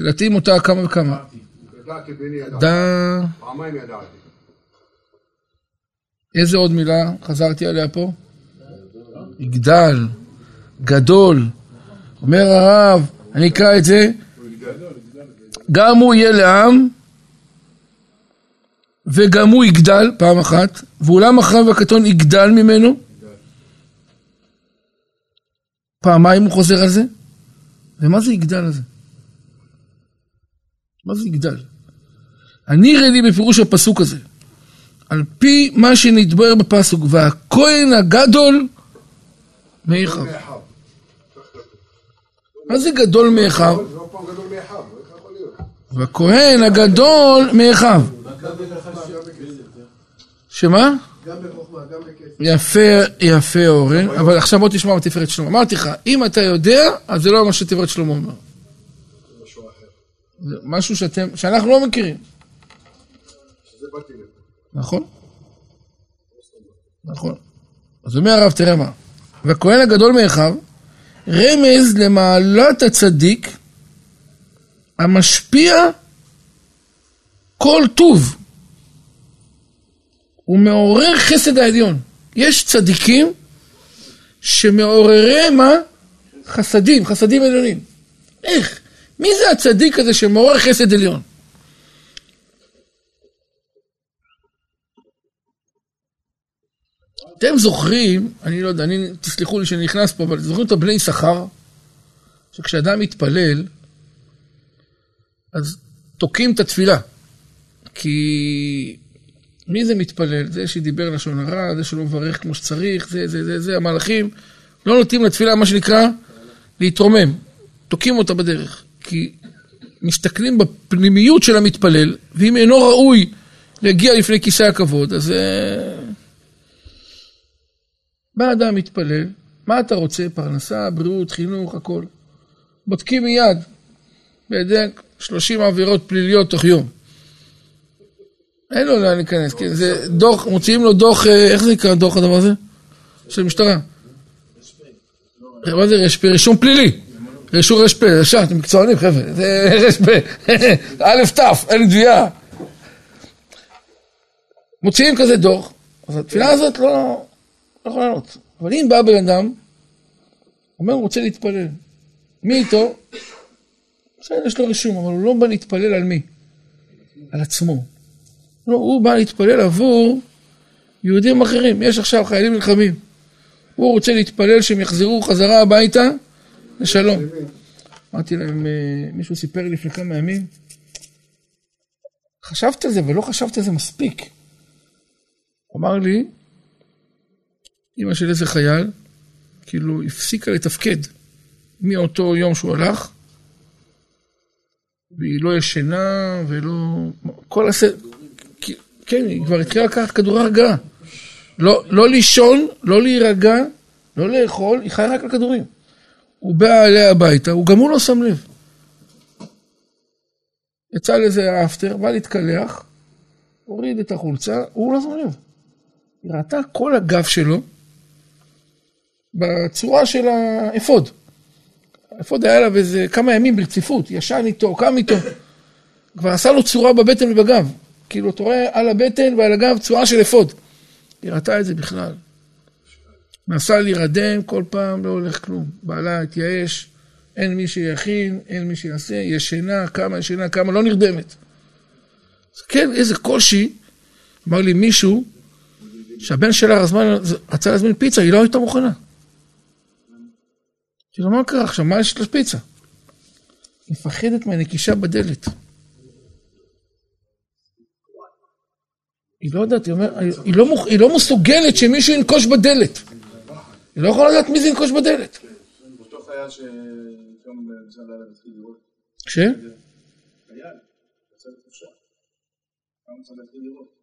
להתאים אותה כמה וכמה. ידעתי בני ידעתי. פעמיים ידעתי. איזה עוד מילה חזרתי עליה פה? יגדל, גדול. אומר הרב, אני אקרא את זה, גם הוא יהיה לעם, וגם הוא יגדל, פעם אחת, ואולם אחריו הקטון יגדל ממנו. פעמיים הוא חוזר על זה. ומה זה יגדל הזה? מה זה יגדל? אני יראה לי בפירוש הפסוק הזה. על פי מה שנתבהר בפסוק, והכהן הגדול מאחיו. מה זה גדול מאחיו? והכהן הגדול מאחיו. שמה? גם בחוכמה, גם בכסף. יפה, יפה אורן, אבל עכשיו בוא תשמע בתפארת שלמה. אמרתי לך, אם אתה יודע, אז זה לא מה שתפארת שלמה אומר. משהו אחר. זה משהו שאתם, שאנחנו לא מכירים. נכון? נכון. אז אומר הרב, תראה מה. והכהן הגדול מאחיו, רמז למעלת הצדיק המשפיע כל טוב. הוא מעורר חסד העליון. יש צדיקים שמעוררי מה? חסדים, חסדים עליונים. איך? מי זה הצדיק הזה שמעורר חסד עליון? אתם זוכרים, אני לא יודע, אני, תסלחו לי שאני נכנס פה, אבל זוכרים את הבני יששכר? שכשאדם מתפלל, אז תוקעים את התפילה. כי מי זה מתפלל? זה שדיבר לשון הרע, זה שלא מברך כמו שצריך, זה, זה, זה, זה, המלאכים לא נותנים לתפילה, מה שנקרא, להתרומם. תוקעים אותה בדרך. כי מסתכלים בפנימיות של המתפלל, ואם אינו ראוי להגיע לפני כיסא הכבוד, אז... אה, בא אדם מתפלל, מה אתה רוצה? פרנסה, בריאות, חינוך, הכל. בודקים מיד, בידי 30 עבירות פליליות תוך יום. אין לו לאן להיכנס, כן, זה דוח, מוציאים לו דוח, אה, איך זה נקרא דוח הדבר הזה? של משטרה. מה זה רשפ? רישום פלילי. רישום רשפ, ישר, אתם מקצוענים חבר'ה, זה רשפ, א' ת', אין גבייה. מוציאים כזה דוח, אז התפילה הזאת לא, לא יכולה לענות. אבל אם בא בן אדם, אומר, הוא רוצה להתפלל. מי איתו? בסדר, יש לו רישום, אבל הוא לא בא להתפלל על מי? על עצמו. לא, הוא בא להתפלל עבור יהודים אחרים. יש עכשיו חיילים נלחמים. הוא רוצה להתפלל שהם יחזרו חזרה הביתה לשלום. אמרתי להם, אה, מישהו סיפר לי לפני כמה ימים, חשבתי על זה, אבל לא חשבתי על זה מספיק. אמר לי, אמא של איזה חייל, כאילו הפסיקה לתפקד מאותו יום שהוא הלך, והיא לא ישנה ולא... כל הס... כן, היא כבר התחילה לקחת כדורי הרגעה. לא, לא לישון, לא להירגע, לא לאכול, היא חיה רק על כדורים. הוא בא אליה הביתה, הוא גם הוא לא שם לב. יצא לזה אפטר, בא להתקלח, הוריד את החולצה, הוא לא שם לב. היא ראתה כל הגב שלו בצורה של האפוד. האפוד היה עליו איזה כמה ימים ברציפות, ישן איתו, קם איתו. כבר עשה לו צורה בבטן ובגב. כאילו, אתה רואה על הבטן ועל הגב צורה של אפוד. היא ראתה את זה בכלל. מנסה להירדם, כל פעם לא הולך כלום. בעלה התייאש, אין מי שיכין, אין מי שיעשה, ישנה, כמה ישנה, כמה לא נרדמת. כן, איזה קושי. אמר לי מישהו, שהבן שלה רזמן, רצה להזמין פיצה, היא לא הייתה מוכנה. כאילו, מה קרה עכשיו? מה יש לפיצה? מפחדת מהנקישה בדלת. היא לא יודעת, היא, אומר, היא, לא, מוכ... היא לא מסוגלת שמישהו ינקוש בדלת. היא לא יכולה לדעת מי זה ינקוש בדלת. ש?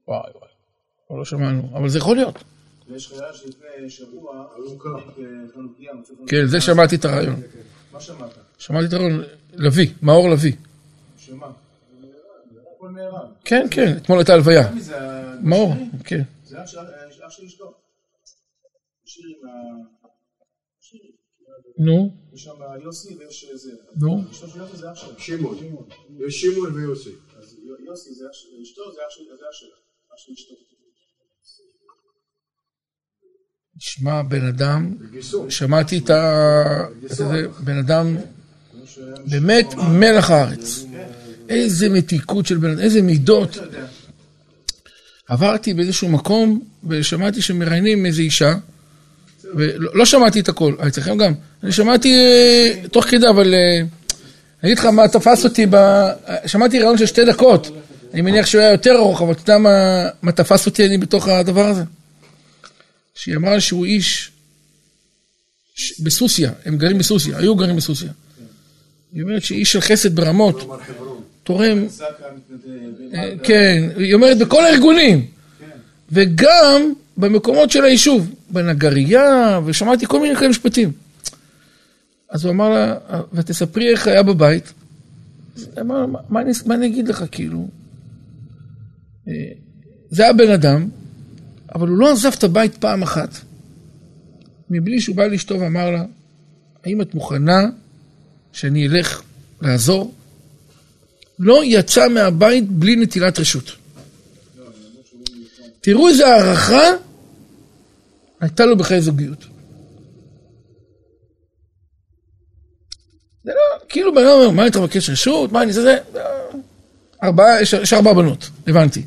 וואי וואי, לא שמענו, אבל זה יכול להיות. ויש חייל שלפני שבוע, חנוכיה, מצא כן, זה שמעתי את הרעיון. מה שמעת? שמעתי את הרעיון, לביא, מאור לביא. שמה? נהרג. כן, כן, אתמול הייתה הלוויה. מאור, כן. זה אח של אח של אשתו. שיר עם ה... שיר. נו, יש שם יוסי ויש זה. נו. אשתו של יוסי זה אח שלה. שמעון. יש שמעון ויוסי. אז יוסי זה אח של אשתו, זה אח שלה. אח של אשתו. שמע, בן אדם, שמעתי את ה... בן אדם, באמת מלח הארץ. איזה מתיקות של בן אדם, איזה מידות. עברתי באיזשהו מקום ושמעתי שמראיינים איזו אישה, ולא לא שמעתי את הכל, אצלכם גם. אני שמעתי אה, תוך כדי, אבל אה, אני אגיד לך מה תפס אותי, ב... שמעתי רעיון של שתי דקות. אני מניח שהוא היה יותר ארוך, אבל אתה יודע מה, מה תפס אותי אני בתוך הדבר הזה? שהיא אמרה שהוא איש ש... בסוסיא, הם גרים בסוסיא, היו גרים בסוסיא. היא אומרת שאיש של חסד ברמות, תורם, אה, כן, היא אומרת בכל הארגונים, וגם במקומות של היישוב, בנגרייה, ושמעתי כל מיני כאלה משפטים. אז הוא אמר לה, ותספרי איך היה בבית. אמרה, מה, מה, אני, מה אני אגיד לך, כאילו? אה, זה היה בן אדם, אבל הוא לא עזב את הבית פעם אחת, מבלי שהוא בא לאשתו ואמר לה, האם את מוכנה שאני אלך לעזור? לא יצא מהבית בלי נטילת רשות. תראו איזה הערכה הייתה לו בחיי זוגיות. זה לא, כאילו בן אדם אומר, מה אתה מבקש רשות? מה אני זה זה? ארבעה, יש, יש ארבע בנות, הבנתי.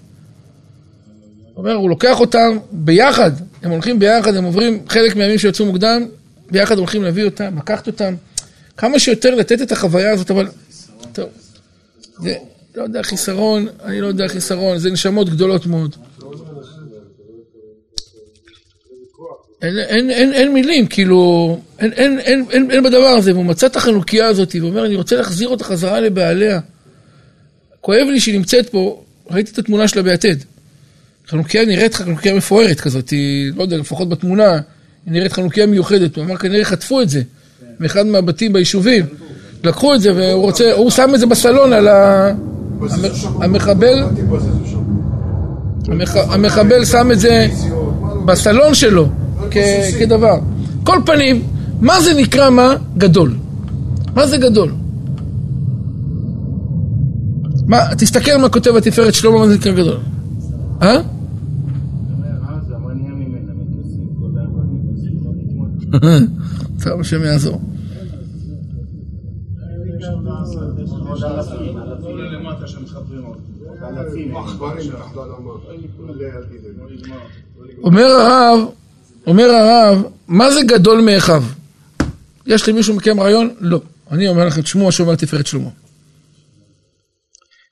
הוא אומר, הוא לוקח אותם ביחד, הם הולכים ביחד, הם עוברים חלק מהימים שיצאו מוקדם, ביחד הולכים להביא אותם, לקחת אותם, כמה שיותר לתת את החוויה הזאת, אבל... טוב, זה, לא יודע, חיסרון, אני לא יודע חיסרון, זה נשמות גדולות מאוד. אין, אין, אין, אין מילים, כאילו, אין, אין, אין, אין, אין בדבר הזה, והוא מצא את החנוכיה הזאת, ואומר, אני רוצה להחזיר אותה חזרה לבעליה. כואב לי שהיא נמצאת פה, ראיתי את התמונה שלה ביתד. חנוכיה נראית חנוכיה מפוארת כזאת, היא, לא יודע, לפחות בתמונה, היא נראית חנוכיה מיוחדת. הוא אמר, כנראה חטפו את זה מאחד מהבתים ביישובים. לקחו את זה והוא רוצה, הוא שם את זה בסלון על ה... המחבל... המחבל שם את זה בסלון שלו כדבר. כל פנים, מה זה נקרא מה? גדול. מה זה גדול? מה, תסתכל מה כותב התפארת שלמה, מה זה נקרא גדול. אה? טוב, השם יעזור. אומר הרב, אומר הרב, מה זה גדול מאחיו? יש למישהו מכם רעיון? לא. אני אומר לך את שמו, השומר תפארת שלמה.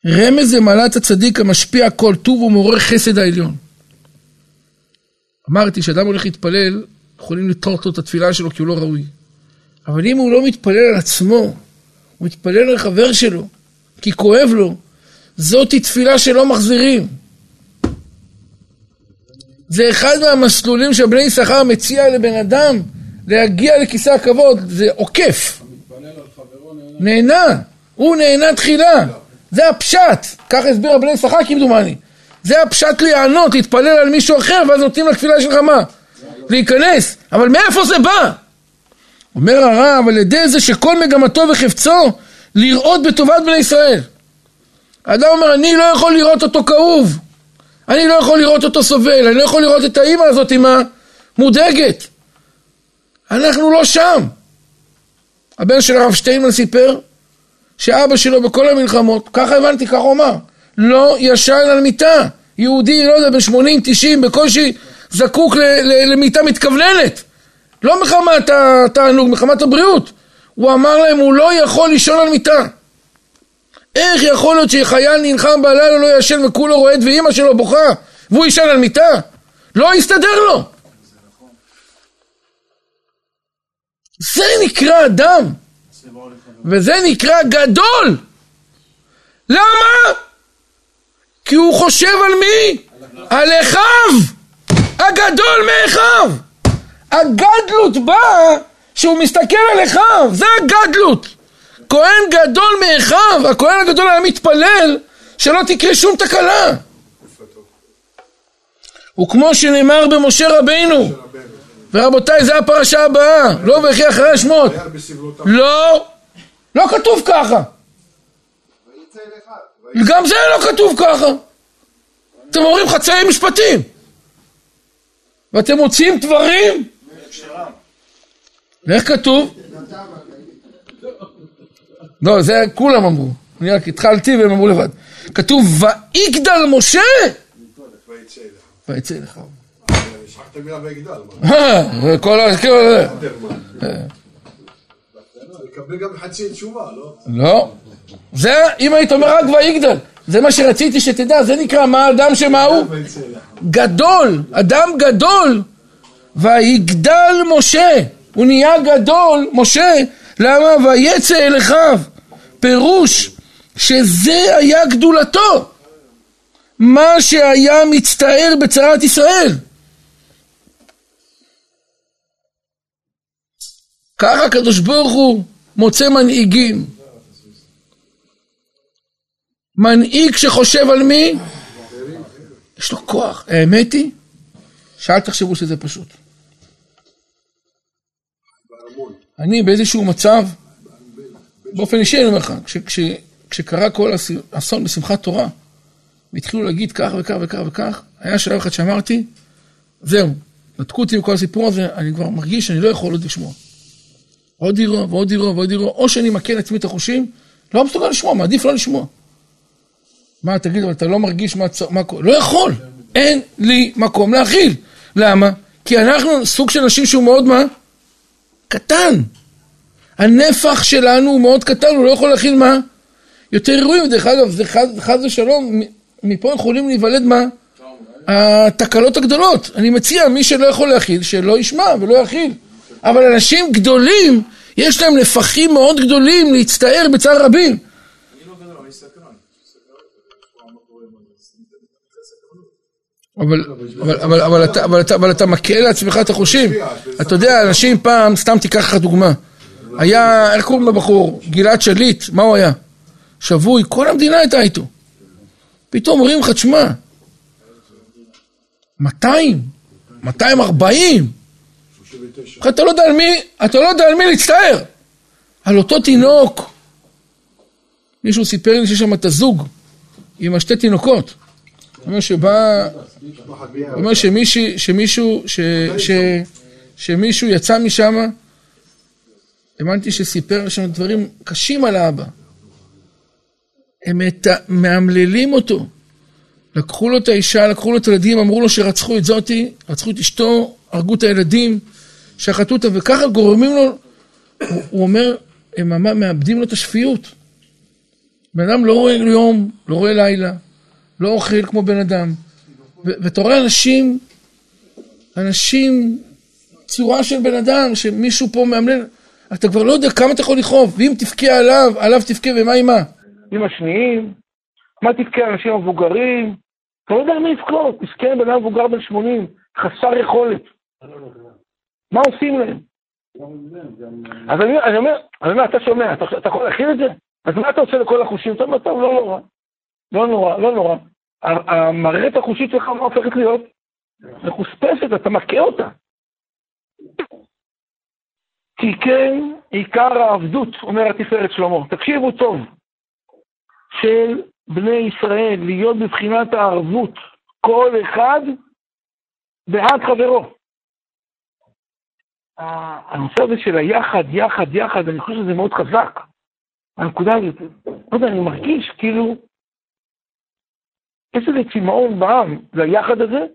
רמז למעלת הצדיק המשפיע כל טוב ומעורר חסד העליון. אמרתי, כשאדם הולך להתפלל, יכולים לטעות לו את התפילה שלו כי הוא לא ראוי. אבל אם הוא לא מתפלל על עצמו, הוא מתפלל על חבר שלו, כי כואב לו, זאתי תפילה שלא מחזירים. זה אחד מהמסלולים שבני יששכר מציע לבן אדם להגיע לכיסא הכבוד, זה עוקף. נהנה, הוא נהנה תחילה. זה הפשט, ככה הסביר הבני יששכר כמדומני. זה הפשט להיענות, להתפלל על מישהו אחר, ואז נותנים לתפילה שלך מה? להיכנס. אבל מאיפה זה בא? אומר הרב, על ידי זה שכל מגמתו וחפצו לראות בטובת בני ישראל. האדם אומר, אני לא יכול לראות אותו כאוב. אני לא יכול לראות אותו סובל, אני לא יכול לראות את האימא הזאת עם המודאגת. אנחנו לא שם. הבן של הרב שטיינמן סיפר שאבא שלו בכל המלחמות, ככה הבנתי, ככה הוא אמר, לא ישן על מיטה. יהודי, לא יודע, בן 80, 90, בקושי זקוק למיטה מתכווננת. לא מחמת התענוג, מחמת הבריאות. הוא אמר להם, הוא לא יכול לישון על מיטה. איך יכול להיות שחייל נלחם בלילה לא ישן וכולו רועד ואימא שלו בוכה והוא יישן על מיטה? לא יסתדר לו. זה נקרא אדם. וזה נקרא גדול. למה? כי הוא חושב על מי? על אחיו. הגדול מאחיו. הגדלות באה שהוא מסתכל על אחיו. זה הגדלות. כהן גדול מאחיו, הכהן הגדול היה מתפלל שלא תקרה שום תקלה. וכמו שנאמר במשה רבינו, ורבותיי זה הפרשה הבאה, לא וכי אחרי השמות. לא, לא כתוב ככה. גם זה לא כתוב ככה. אתם אומרים חצאי משפטים. ואתם מוציאים דברים? ואיך כתוב? לא, זה כולם אמרו. אני רק התחלתי והם אמרו לבד. כתוב, ויגדל משה ויצא לך. שכחת מילה ויגדל. מה? אה, וכל ה... כאילו, אה. לקבל גם חצי תשובה, לא? לא. זה, אם היית אומר רק ויגדל, זה מה שרציתי שתדע, זה נקרא מה אדם שמה הוא? גדול, אדם גדול. ויגדל משה, הוא נהיה גדול, משה, למה? ויצא אל אחיו. פירוש שזה היה גדולתו. מה שהיה מצטער בצרת ישראל. ככה הקדוש ברוך הוא מוצא מנהיגים. מנהיג שחושב על מי? יש לו כוח. האמת היא שאל תחשבו שזה פשוט. אני באיזשהו מצב, באופן אישי אני אומר לך, כש, כש, כשקרה כל האסון בשמחת תורה, והתחילו להגיד כך וכך וכך וכך, היה שלב אחד שאמרתי, זהו, נתקו אותי בכל הסיפור הזה, אני כבר מרגיש שאני לא יכול עוד לשמוע. עוד אירוע ועוד אירוע ועוד אירוע, או שאני מכה לעצמי את החושים, לא מסוגל לשמוע, מעדיף לא לשמוע. מה, תגיד, אבל אתה לא מרגיש מה... מה לא יכול, אין לי מקום להכיל. למה? כי אנחנו סוג של אנשים שהוא מאוד מה? קטן. הנפח שלנו הוא מאוד קטן, הוא לא יכול להכיל מה? יותר אירועים, דרך אגב, זה חד, חד ושלום, מפה יכולים להיוולד מה? התקלות הגדולות. אני מציע, מי שלא יכול להכיל, שלא ישמע ולא יכיל. אבל אנשים גדולים, יש להם נפחים מאוד גדולים להצטער בצער רבים. אבל, אתה, מקל לעצמך את החושים. אתה יודע, אנשים פעם, סתם תיקח לך דוגמה. היה, איך קוראים לבחור? גלעד שליט, מה הוא היה? שבוי, כל המדינה הייתה איתו. פתאום אומרים לך, תשמע, 200, 240, אתה לא יודע על מי, אתה לא יודע על מי להצטער. על אותו תינוק. מישהו סיפר לי שיש שם את הזוג עם השתי תינוקות. אומר שבא, אומר שמישהו, שמישהו, ש, שמישהו יצא משם, הבנתי שסיפר שם דברים קשים על האבא. הם מאמללים אותו. לקחו לו את האישה, לקחו לו את הילדים, אמרו לו שרצחו את זאתי, רצחו את אשתו, הרגו את הילדים, שחטו אותה, וככה גורמים לו, הוא, הוא אומר, הם מאבדים לו את השפיות. בן אדם לא רואה יום, לא רואה לילה, לא אוכל כמו בן אדם. ואתה רואה אנשים, אנשים, צורה של בן אדם, שמישהו פה מאמלל, אתה כבר לא יודע כמה אתה יכול לכאוב, ואם תבכה עליו, עליו תבכה, ומה עם מה? עם השניים, מה תבכה אנשים המבוגרים? אתה לא יודע מי יבכות, מסכן בן אדם מבוגר בן 80, חסר יכולת. מה עושים להם? אז אני, אומר, אני אומר, אתה שומע, אתה יכול להכין את זה? אז מה אתה עושה לכל החושים? אתה אומר, טוב, לא נורא. לא נורא, לא נורא. המערכת החושית שלך לא הופכת להיות מחוספסת, אתה מכה אותה. כי כן עיקר העבדות, אומר התפארת שלמה. תקשיבו טוב, של בני ישראל, להיות בבחינת הערבות, כל אחד בעד חברו. הנושא הזה של היחד, יחד, יחד, אני חושב שזה מאוד חזק. הנקודה הזאת, לא יודע, אני מרגיש כאילו, איזה צמאון בעם ליחד הזה,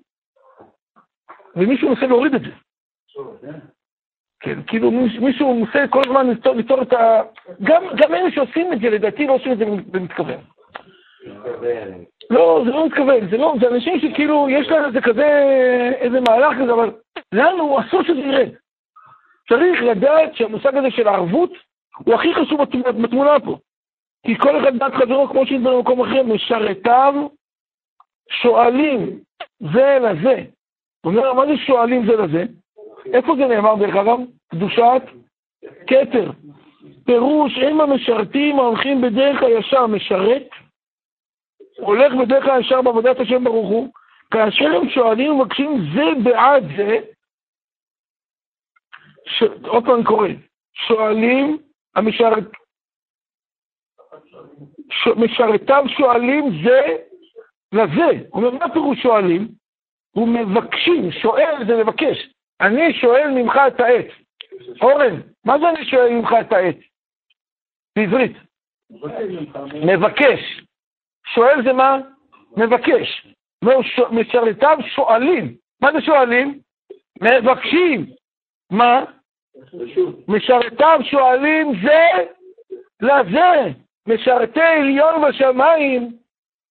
ומישהו מנסה להוריד את זה. כן, כאילו מישהו מנסה כל הזמן ליצור את ה... גם, גם אלה שעושים את זה, לדעתי לא עושים את זה במתכוון. לא, זה לא מתכוון, זה לא, זה אנשים שכאילו יש להם איזה כזה, איזה מהלך כזה, אבל לנו אסור שזה ירד. צריך לדעת שהמושג הזה של הערבות הוא הכי חשוב בתמונה פה. כי כל אחד דת חברו, כמו שהסבר במקום אחר, משרתיו שואלים זה לזה. אומר, מה זה שואלים זה לזה? איפה זה נאמר דרך אגב? קדושת כתר. פירוש, הם המשרתים ההולכים בדרך הישר, משרת, הולך בדרך הישר בעבודת השם ברוך הוא, כאשר הם שואלים ומבקשים זה בעד זה, ש... עוד פעם קורא, שואלים, המשרת... ש... משרתיו שואלים זה לזה. הוא אומר, מה פירוש שואלים? הוא מבקשים, שואל זה לבקש. אני שואל ממך את העץ. אורן, מה זה אני שואל ממך את העץ? בעברית. מבקש. שואל זה מה? מבקש. משרתיו שואלים. מה זה שואלים? מבקשים. מה? משרתיו שואלים זה לזה. משרתי עליון בשמיים,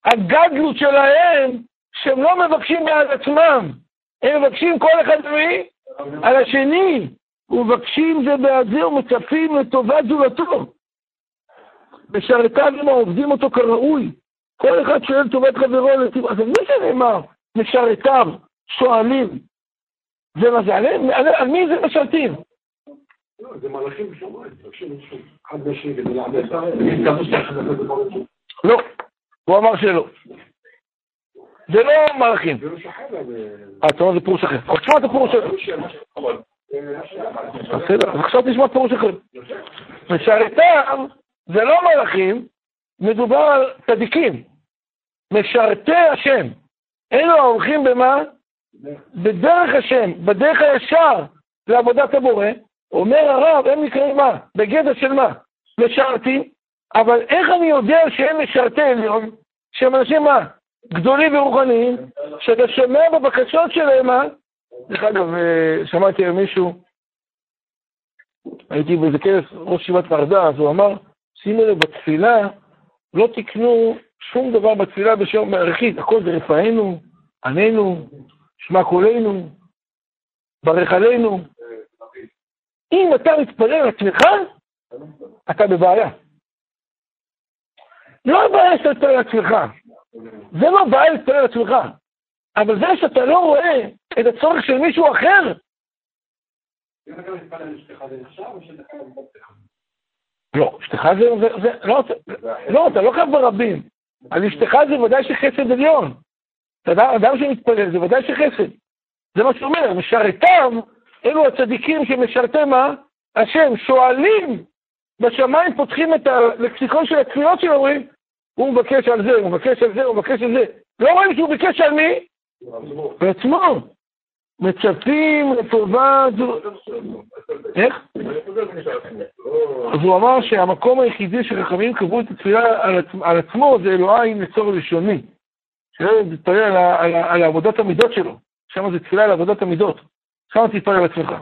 הגדלות שלהם, שהם לא מבקשים מעל עצמם, הם מבקשים כל אחד מי? על השני. ומבקשים זה בעד זה ומצפים לטובת זולתו. משרתיו הם העובדים אותו כראוי. כל אחד שואל טובת חברו. אז מי זה נאמר? משרתיו שואלים. זה מה זה? על, מי זה משרתים? לא, זה מלאכים בשמיים, מבקשים אחד בשני כדי לא, הוא אמר שלא. זה לא מלאכים. אתה אומר זה פירוש אחר. אז תשמע את הפירוש אחר. בסדר, עכשיו תשמע פירוש אחר. משרתיו זה לא מלאכים, מדובר על צדיקים. משרתי השם. אלו ההולכים במה? בדרך השם, בדרך הישר לעבודת הבורא. אומר הרב, הם נקראים מה? בגדר של מה? משרתים, אבל איך אני יודע שהם משרתי עליון? שהם אנשים מה? גדולים ורוחניים, שאתה שומע בבקשות שלהם, מה? דרך אגב, אה, שמעתי על מישהו, הייתי באיזה כנס ראש ישיבת פרדה, אז הוא אמר, שימו לב, בתפילה לא תקנו שום דבר בתפילה בשם מערכית, הכל זה רפאנו, עננו, שמע קולנו, ברך עלינו. אם אתה מתפלל על עצמך, אתה בבעיה. לא הבעיה שאתה מתפלל על עצמך, זה לא בעיה להתפלל על עצמך, אבל זה שאתה לא רואה את הצורך של מישהו אחר. לא, אשתך זה, זה, לא, לא, אתה לא חייב ברבים. על אשתך זה ודאי שחסד עליון. אדם שמתפלל זה ודאי שחסד. זה מה שאומר, משרתיו, אלו הצדיקים שמשרתי מה? השם, שואלים בשמיים, פותחים את הלקסיקון של התפילות שלו, אומרים, הוא מבקש על זה, הוא מבקש על זה, הוא מבקש על זה. לא רואים שהוא ביקש על מי? בעצמו. מצפים לטובה זו... איך? אז הוא אמר שהמקום היחידי שחכמים קבעו את התפילה על, עצ... על עצמו זה אלוהי נצור לשוני. שילד יתפלל על, על, על עבודת המידות שלו. שם זה תפילה על עבודת המידות. שם תתפלל על עצמך.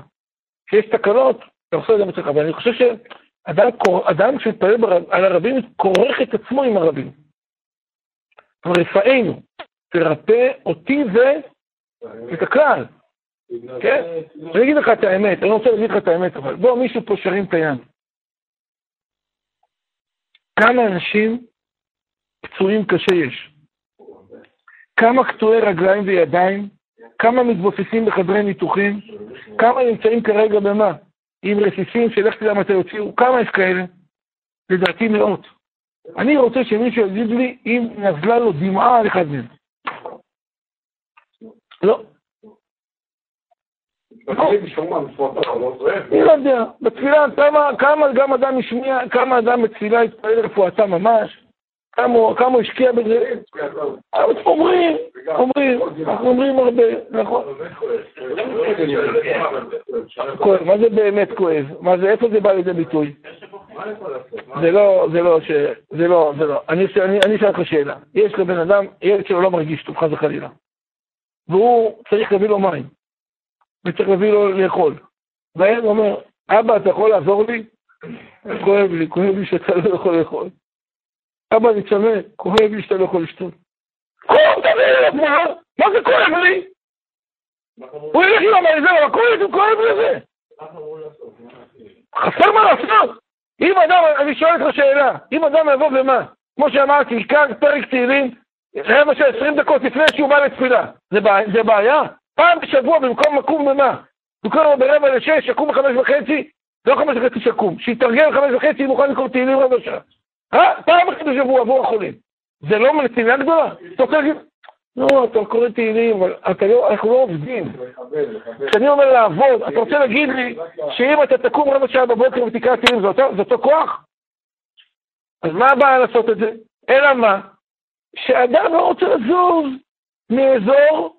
כשיש תקלות, אתה עושה את זה בעצמך. ואני חושב שאדם אדם שמתפלל בר- על הרבים, כורך את עצמו עם הרבים. כלומר, רפאנו, תרפא אותי ואת הכלל. כן? אני אגיד לך את האמת, אני לא רוצה להגיד לך את האמת, אבל בוא, מישהו פה שרים את היד. כמה אנשים פצועים קשה יש? כמה קטועי רגליים וידיים? כמה מתבוססים בחדרי ניתוחים? כמה נמצאים כרגע במה? עם רסיסים שלך תדע מתי יוציאו? כמה יש כאלה? לדעתי מאות. אני רוצה שמישהו יגיד לי אם נזלה לו דמעה על אחד מהם. לא. אני לא יודע, בתפילה כמה, כמה גם אדם השמיע, כמה אדם בתפילה התפלל לרפואתה ממש, כמה הוא- השקיע בזה, אומרים, אומרים, אנחנו אומרים הרבה, נכון. מה זה באמת כואב? מה זה, איפה זה בא לידי ביטוי? זה לא, זה לא. זה לא, זה לא. אני אשאל אותך שאלה. יש לבן אדם, ילד שלו לא מרגיש טוב, חס וחלילה. והוא צריך להביא לו מים. וצריך להביא לו לאכול. והילד אומר, אבא, אתה יכול לעזור לי? כואב לי, כואב לי שאתה לא יכול לאכול. אבא, אני צמא, כואב לי שאתה לא יכול לשתות. כואב, תביא לי, מה? מה זה כואב לי? הוא ילך עם המייזר, אבל כואב לי, כואב לזה. חסר מה לעשות. אם אדם, אני שואל אותך שאלה, אם אדם יבוא ומה? כמו שאמרתי, עיקר פרק תהילים, רבע של עשרים דקות לפני שהוא בא לתפילה. זה בעיה? פעם בשבוע במקום לקום במה? במקום ברבע לשש, יקום בחמש וחצי, לא חמש וחצי שקום. שיתרגל חמש וחצי, הוא מוכן לקרוא תהילים רבע שעה. אה? פעם אחת בשבוע עבור החולים. זה לא נתינה גדולה? אתה רוצה להגיד, לא, אתה קורא תהילים, אבל לא, אנחנו לא עובדים. כשאני אומר לעבוד, אתה רוצה להגיד לי שאם אתה תקום רבע שעה בבוקר ותקרא תהילים, זה אותו- כוח? אז מה הבעיה לעשות את זה? אלא מה? שאדם לא רוצה לזוז מאזור...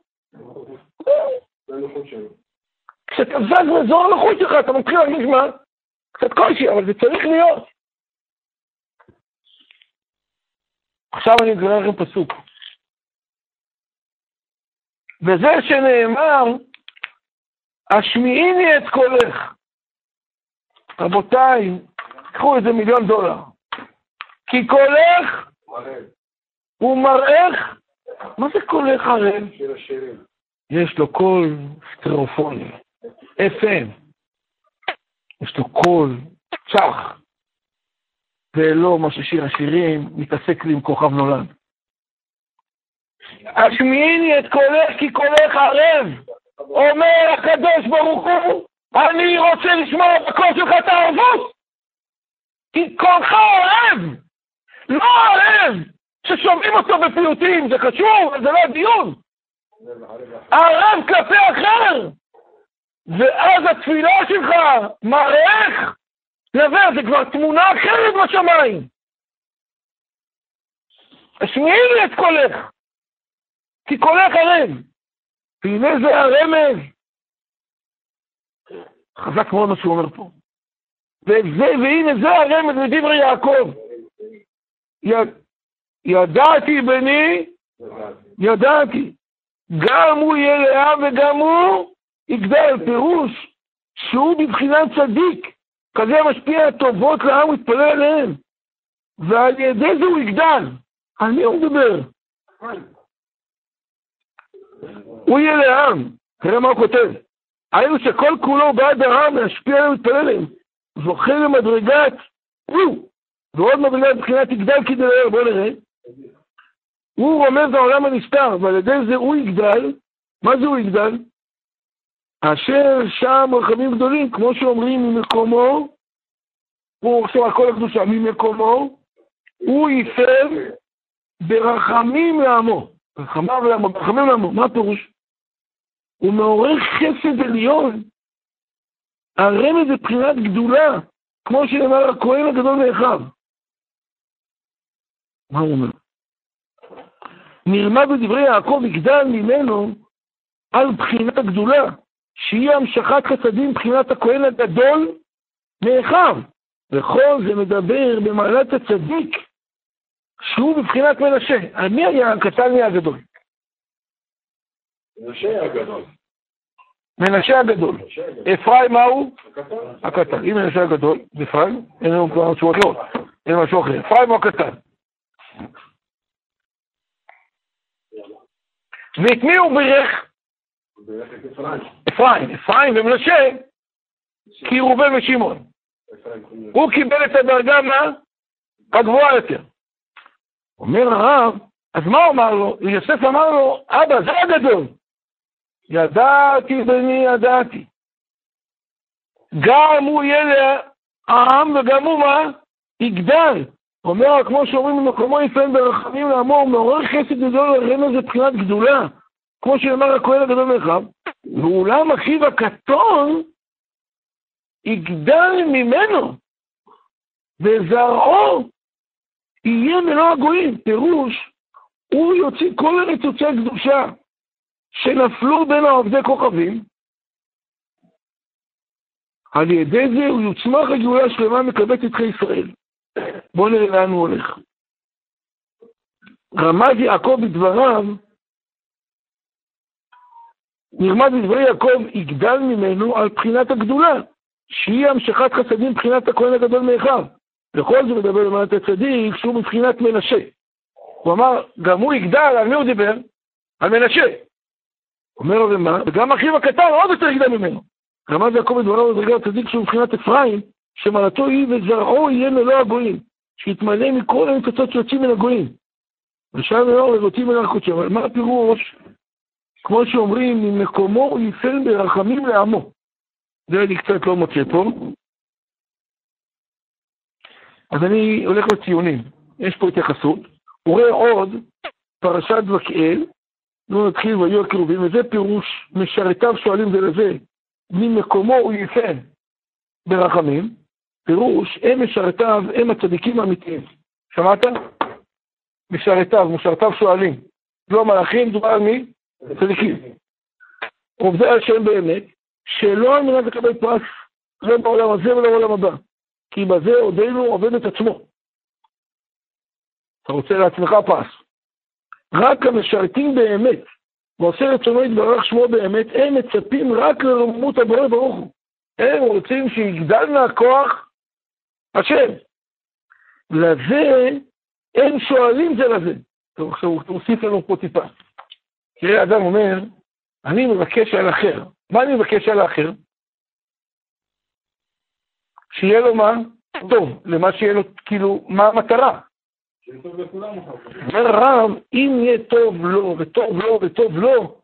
כשאתה זז מאזור הנוחות שלך, אתה מתחיל להרגיש מה? קצת קושי, אבל זה צריך להיות. עכשיו אני אגלה לכם פסוק. וזה שנאמר, השמיעיני את קולך. רבותיי, קחו איזה מיליון דולר. כי קולך הוא מראך, מה זה קולך ערב? יש לו קול סטריאופוני, FM. יש לו קול צח. זה לא מה ששיר השירים מתעסק לי עם כוכב נולד. השמיעיני את קולך כי קולך ערב. אומר הקדוש ברוך הוא, אני רוצה לשמוע בקול שלך את הערבות. כי קולך ערב. לא ערב ששומעים אותו בפיוטים, זה חשוב, אבל זה לא הדיון. ערב כלפי אחר. ואז התפילה שלך מראך לבר, זה כבר תמונה אחרת בשמיים. השמיעי לי את קולך, כי קולך ערב. והנה זה הרמז. חזק מאוד מה שהוא אומר פה. וזה, והנה זה הרמז לדברי יעקב. י, ידעתי בני, ידעתי. גם הוא יהיה לעם וגם הוא יגדל. פירוש שהוא בבחינת צדיק. כזה משפיע טובות לעם ומתפלל עליהם. ועל ידי זה הוא יגדל. על מי הוא מדבר? הוא יהיה לעם. תראה מה הוא כותב. היינו שכל כולו בעד העם להשפיע עליהם ומתפלל עליהם. זוכה למדרגת הוא. ועוד מדרגה מבחינת יגדל כדי לעיר. בואו נראה. הוא רומז לעולם הנסתר, ועל ידי זה הוא יגדל. מה זה הוא יגדל? אשר שם רחמים גדולים, כמו שאומרים ממקומו, הוא עכשיו על כל הקדושה, ממקומו, הוא ייפר ברחמים לעמו. רחמיו לעמו, ברחמים לעמו, מה הפירוש? הוא מעורר חסד עליון, הרמז מבחינת גדולה, כמו שנאמר הכהן הגדול מאחיו. מה הוא אומר? נלמד בדברי יעקב יגדל ממנו על בחינת הגדולה, שהיא המשכת חסדים מבחינת הכהן הגדול מאחיו. וכל זה מדבר במעלת הצדיק, שהוא בבחינת מנשה. מי היה הקטן מי הגדול? מנשה הגדול. מנשה הגדול. אפרים מהו? הקטן. אם מנשה הגדול, אפרים, אין לנו כבר משהו אחר. אין משהו אחר. אפרים הוא הקטן. ואת מי הוא בירך? אפרים. אפרים ומנשה, כי ראובן ושמעון. הוא קיבל את הדרגה מה? הגבוהה יותר. אומר הרב, אז מה הוא אמר לו? יוסף אמר לו, אבא, זה הגדול. ידעתי בני ידעתי. גם הוא יהיה לעם וגם הוא מה? יגדל. אומר, כמו שאומרים במקומו יפן ברחמים לאמור, מעורר חסד גדול לרמז זה בחינת גדולה. כמו שאמר הכהן הגדול מאחיו, ואולם אחיו הקטון יגדל ממנו, וזרעו יהיה מלוא הגויים. פירוש, הוא יוציא כל הניצוצי הקדושה שנפלו בין העובדי כוכבים, על ידי זה הוא יוצמח לגאולה שלמה מקבץ יתחי ישראל. בואו נראה לאן הוא הולך. רמז יעקב בדבריו, נרמז בדברי יעקב יגדל ממנו על בחינת הגדולה, שהיא המשכת חסדים מבחינת הכהן הגדול מאחיו. וכל זה מדבר למעט הצדיק שהוא מבחינת מנשה. הוא אמר, גם הוא יגדל, על מי הוא דיבר? על מנשה. אומר לו, ומה? וגם אחיו הקטן עוד יותר יגדל ממנו. רמז יעקב בדבריו בדרגת הצדיק שהוא מבחינת אפרים, שמעלתו היא וזרעו יהיה מלוא הגויים, שיתמלא מכל הניצוצות שיוצאים מן הגויים. ושם לאור לבוטים מן הקודשם. אבל מה הפירוש? כמו שאומרים, ממקומו הוא יפל ברחמים לעמו. זה אני קצת לא מוצא פה. אז אני הולך לציונים, יש פה התייחסות. הוא רואה עוד פרשת וקהל, נו נתחיל ויהיו הקירובים, וזה פירוש משרתיו שואלים זה לזה, ממקומו הוא יפן ברחמים, פירוש הם משרתיו, הם הצדיקים האמיתיים. שמעת? משרתיו, משרתיו שואלים. לא המלאכים, דובר על מי? צדיקים. עובדי השם באמת, שלא על מנת לקבל פרס, לא בעולם הזה ולא בעולם הבא. כי בזה עודנו עובד את עצמו. אתה רוצה לעצמך פרס. רק המשרתים באמת, ועושה רצונו יתברך שמו באמת, הם מצפים רק לרוממות הבורא ברוך הוא. הם רוצים שיגדל מהכוח השם. לזה הם שואלים זה לזה. טוב, עכשיו הוא מוסיף לנו פה טיפה. תראה, אדם אומר, אני מבקש על אחר. מה אני מבקש על האחר? שיהיה לו מה? טוב, למה שיהיה לו, כאילו, מה המטרה? אומר רם, אם יהיה טוב לו, וטוב לו, וטוב לו,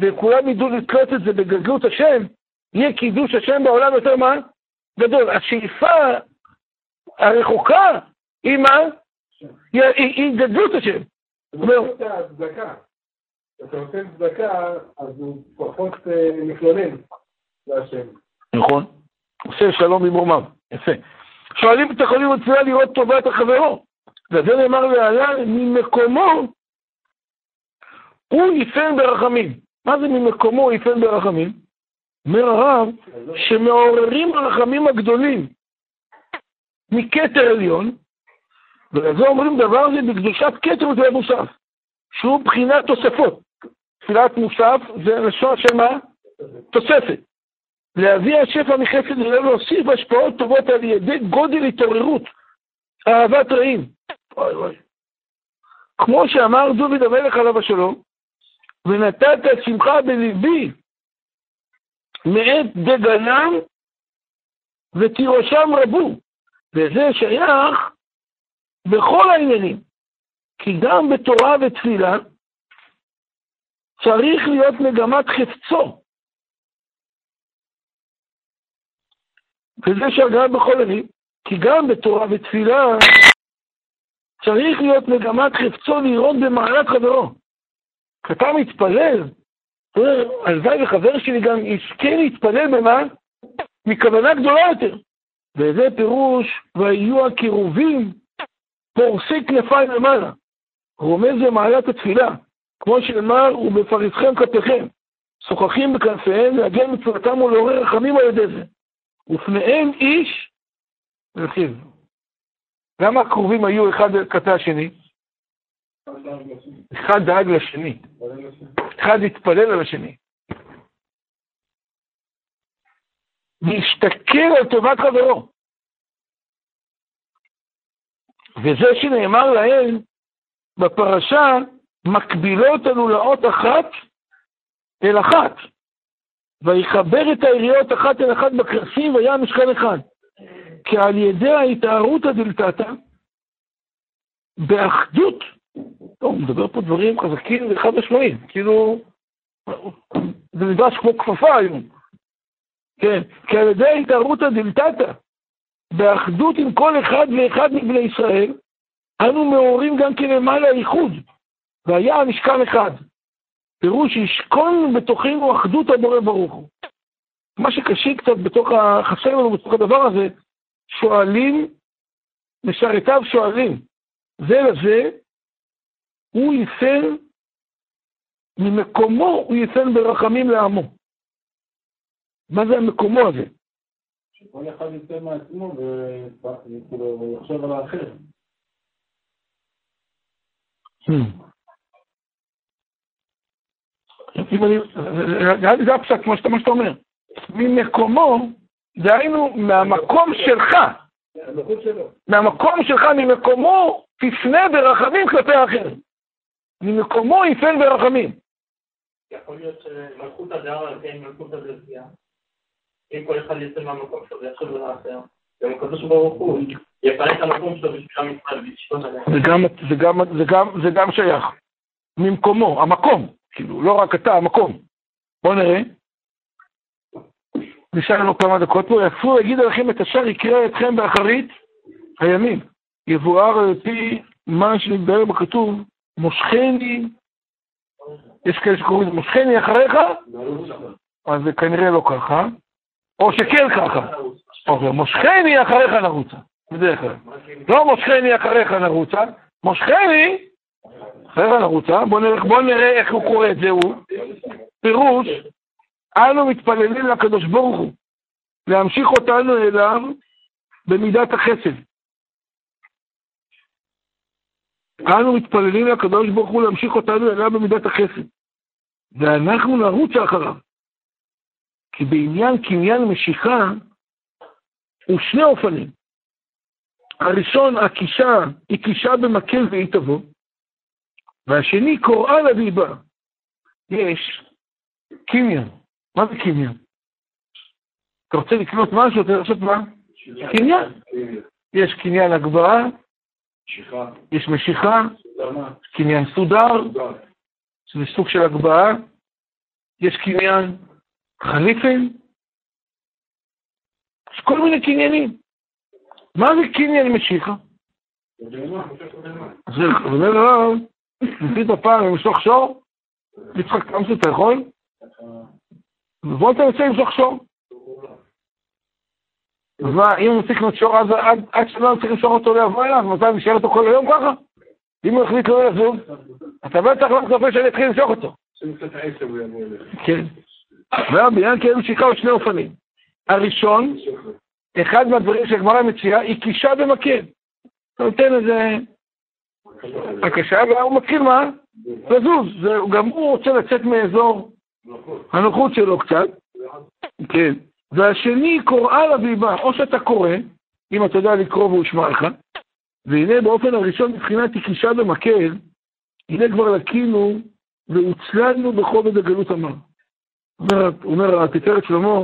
וכולם ידעו לתלות את זה בגדלות השם, יהיה קידוש השם בעולם יותר מה? גדול. השאיפה הרחוקה היא מה? היא גדלות השם. זאת אומרת, הצדקה. אתה נותן צדקה, אז הוא פחות מתלונן להשם. נכון. עושה שלום במרומיו. יפה. שואלים את החולים בתפילה לראות טובת החברו. וזה נאמר להלן, ממקומו הוא יפן ברחמים. מה זה ממקומו יפן ברחמים? אומר הרב, שמעוררים הרחמים הגדולים מכתר עליון, ולזה אומרים דבר זה בקדושת כתר ותפילה מוסף, שהוא בחינת תוספות. תפילת מוסף זה לשון של מה? תוספת. להביא השפע מחסד ולא להוסיף השפעות טובות על ידי גודל התעוררות, אהבת רעים. אוי אוי. כמו שאמר דוד המלך עליו השלום, ונתת שמחה בליבי מעת דגנם ותירושם רבו. וזה שייך בכל העניינים. כי גם בתורה ותפילה צריך להיות מגמת חפצו. וזה שהגעה בכל עניינים, כי גם בתורה ותפילה צריך להיות מגמת חפצו לראות במעלת חברו. כשאתה מתפלל, הלוואי וחבר שלי גם יזכה להתפלל במה? מכוונה גדולה יותר. וזה פירוש, ויהיו הקירובים פורסי כנפיים למעלה. רומז למעלת התפילה, כמו שנאמר, ובפריסכם כפיכם. שוחחים בכנפיהם להגן מצוותם ולעורר רחמים על ידי זה. ופניהם איש רכיב. למה הקרובים היו אחד כתב השני? אחד דאג לשני. אחד התפלל על השני. להסתכל על טובת חברו. וזה שנאמר להם בפרשה, מקבילות אותנו לאות אחת אל אחת. ויחבר את היריות אחת אל אחת בקרסים והיה משכן אחד. כי על ידי ההתארותא דלתתא, באחדות, טוב, הוא מדבר פה דברים חזקים וחד משמעיים, כאילו, זה נדרש כמו כפפה היום. כן, כי על ידי ההתארותא דלתתא, באחדות עם כל אחד ואחד מבני ישראל, אנו מעוררים גם כן למעלה איחוד, והיה המשכן אחד. פירוש ישכון בתוכנו אחדות הבורא ברוך הוא. מה שקשה קצת בתוך, ה... חסר לנו בתוך הדבר הזה, שואלים, משרתיו שואלים, זה לזה, הוא ייתן, ממקומו הוא ייתן ברחמים לעמו. מה זה המקומו הזה? שכל אחד יצא מעצמו ויחשוב על האחר. זה הפשט, כמו שאתה אומר. ממקומו, דהיינו מהמקום שלך. מהמקום שלך, ממקומו, תפנה ברחמים כלפי האחר. ממקומו יפן ברחמים. יכול להיות שמלכות על כן מלכות הדלתיה. אם כל אחד יצא מהמקום שלו ויחשוב על האחר, גם הקדוש ברוך הוא יפנה את המקום שלו בשביל עם ישראל זה גם שייך. ממקומו, המקום. כאילו, לא רק אתה, המקום. בואו נראה. נשאר לנו כמה דקות פה. יפו יגיד עליכם את אשר יקרה אתכם באחרית הימים. יבואר על פי מה שנתבהר בכתוב, מושכני, יש כאלה שקוראים מושכני אחריך, אז זה כנראה לא ככה, או שכן ככה. אוקיי, מושכני אחריך נרוצה, בדרך כלל. לא מושכני אחריך נרוצה, מושכני אחריך נרוצה, בואו נראה, בוא נראה איך הוא קורא את זה, הוא פירוש, אנו מתפללים לקדוש ברוך הוא להמשיך אותנו אליו במידת החסד. אנו מתפללים לקדוש ברוך הוא להמשיך אותנו אליו במידת החסד, ואנחנו נרוץ אחריו. כי בעניין קניין משיכה הוא שני אופנים. הראשון, הקישה, היא קישה במקל והיא תבוא, והשני, קוראה לביבה. יש קניין. מה זה קניין? אתה רוצה לקנות משהו, אתה רוצה לעשות מה? קניין. יש קניין הגבהה, יש משיכה, קניין סודר, שזה סוג של הגבהה, יש קניין חליפין, יש כל מיני קניינים. מה זה קניין משיכה? אז אומר הרב, ניסית פעם למשוך שור? יצחק תמסי, אתה יכול? ובוא תנסה למשוך שור. אז מה, אם הוא צריך לקנות שור, אז עד שלא צריך למשוך אותו לבוא אליו, מתי נשאר אותו כל היום ככה? אם הוא החליט לא לזוז, אתה בטח לא מצפה שאני אתחיל למשוך אותו. כן. והבניין כאילו שיקה הוא שני אופנים. הראשון, אחד מהדברים שהגמרא מציעה, היא קישה במקל. אתה נותן איזה הקשה, והוא מתחיל מה? לזוז. גם הוא רוצה לצאת מאזור הנוחות שלו קצת. כן. והשני קוראה לביבה, או שאתה קורא, אם אתה יודע לקרוא והוא ישמע לך, והנה באופן הראשון מבחינת תקישה במקל, הנה כבר לקינו והוצללנו בכובד הגלות המר. אומר, אומר התפארת שלמה,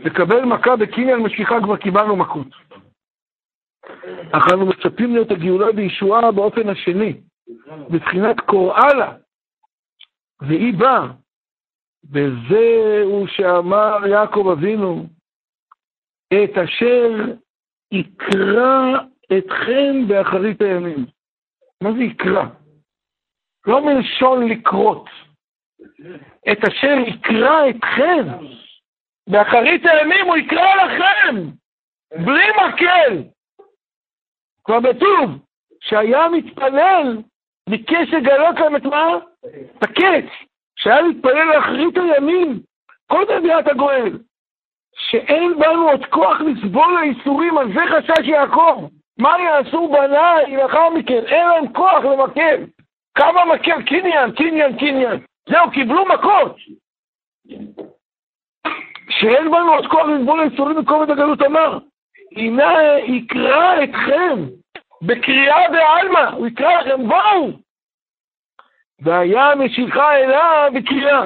לקבל מכה בקניין משיכה כבר קיבלנו מכות. אך אנו מצפים להיות הגאולה בישועה באופן השני, מבחינת קוראה לה, והיא באה. וזהו שאמר יעקב אבינו, את אשר יקרא אתכם באחרית הימים. מה זה יקרא? לא מלשון לקרות. את אשר יקרא אתכם. באחרית הימים הוא יקרא לכם, בלי מקל. כבר בטוב, שהיה מתפלל, ביקש לגלות להם את מה? את הקץ, שהיה להתפלל לאחרית הימים, זה ביאת הגואל, שאין בנו עוד כוח לסבול האיסורים, על זה חשש יעקב. מה יעשו בניי לאחר מכן? אין להם כוח למקל. כמה מקל? קניין, קניין, קניין. זהו, קיבלו מכות. שאין בנו עוד כוח לסבול האיסורים בכובד הגלות אמר. הנה יקרא אתכם בקריאה בעלמא, הוא יקרא לכם, בואו! והיה משיכה אליו בקריאה.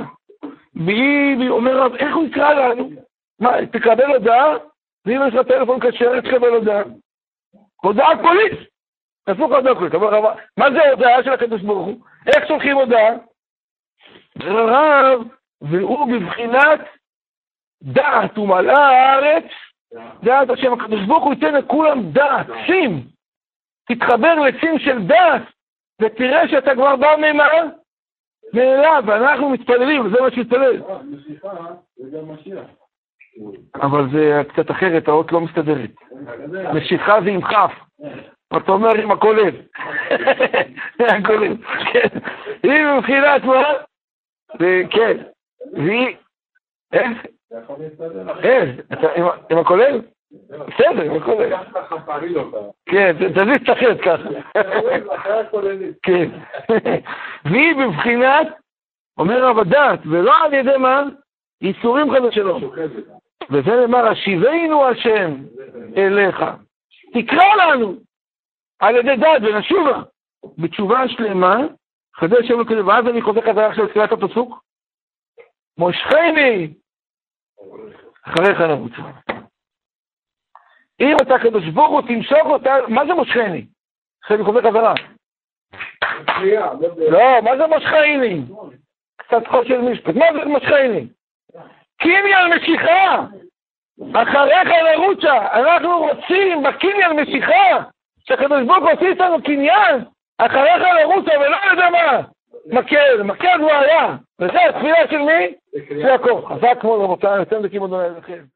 והיא אומר רב, איך הוא יקרא לנו? מה, תקבל הודעה? ואם יש לך טלפון כשר, תקבל הודעה. הודעה קולית. הפוך הודעה קולית. מה זה הודעה של הקדוש ברוך הוא? איך שולחים הודעה? רב, והוא בבחינת דעת ומלאה הארץ, דעת השם הקדוש ברוך הוא ייתן לכולם דעת, שים. תתחבר לסים של דעת, ותראה שאתה כבר בא ממה? מאליו, ואנחנו מתפללים, וזה מה שהתפלל. אבל זה קצת אחרת, האות לא מסתדרת. משיכה זה עם כף. אתה אומר עם הכולל. הכולל. היא מבחינת מה? כן. והיא... איך? איך? עם הכולל? בסדר, עם הכולל. כן, תזיז את החטא ככה. כן. והיא בבחינת, אומר רב הדת, ולא על ידי מה? ייסורים חדש שלו. וזה נאמר, השיבנו השם אליך. תקרא לנו על ידי דת ונשובה. בתשובה שלמה, חדש שם כזה, ואז אני חוזר חזרה עכשיו לתחילת הפסוק. מושכני, אחריך נרוץ. אם אתה קדוש ברוך הוא תמשוך אותה, מה זה מושכני? עכשיו חוזר חזרה. לא, מה זה מושכני? קצת חושן משפט. מה זה מושכני? קניין משיכה! אחריך לרוצה, אנחנו רוצים בקניין משיכה, שהקדוש ברוך הוא עושה איתנו קניין, אחריך לרוצה ולא יודע מה, מקל, מקל הוא היה, וזה התפילה של מי? של יעקב. חזק מאוד רבותיי, אתם דקים אדוני לכם.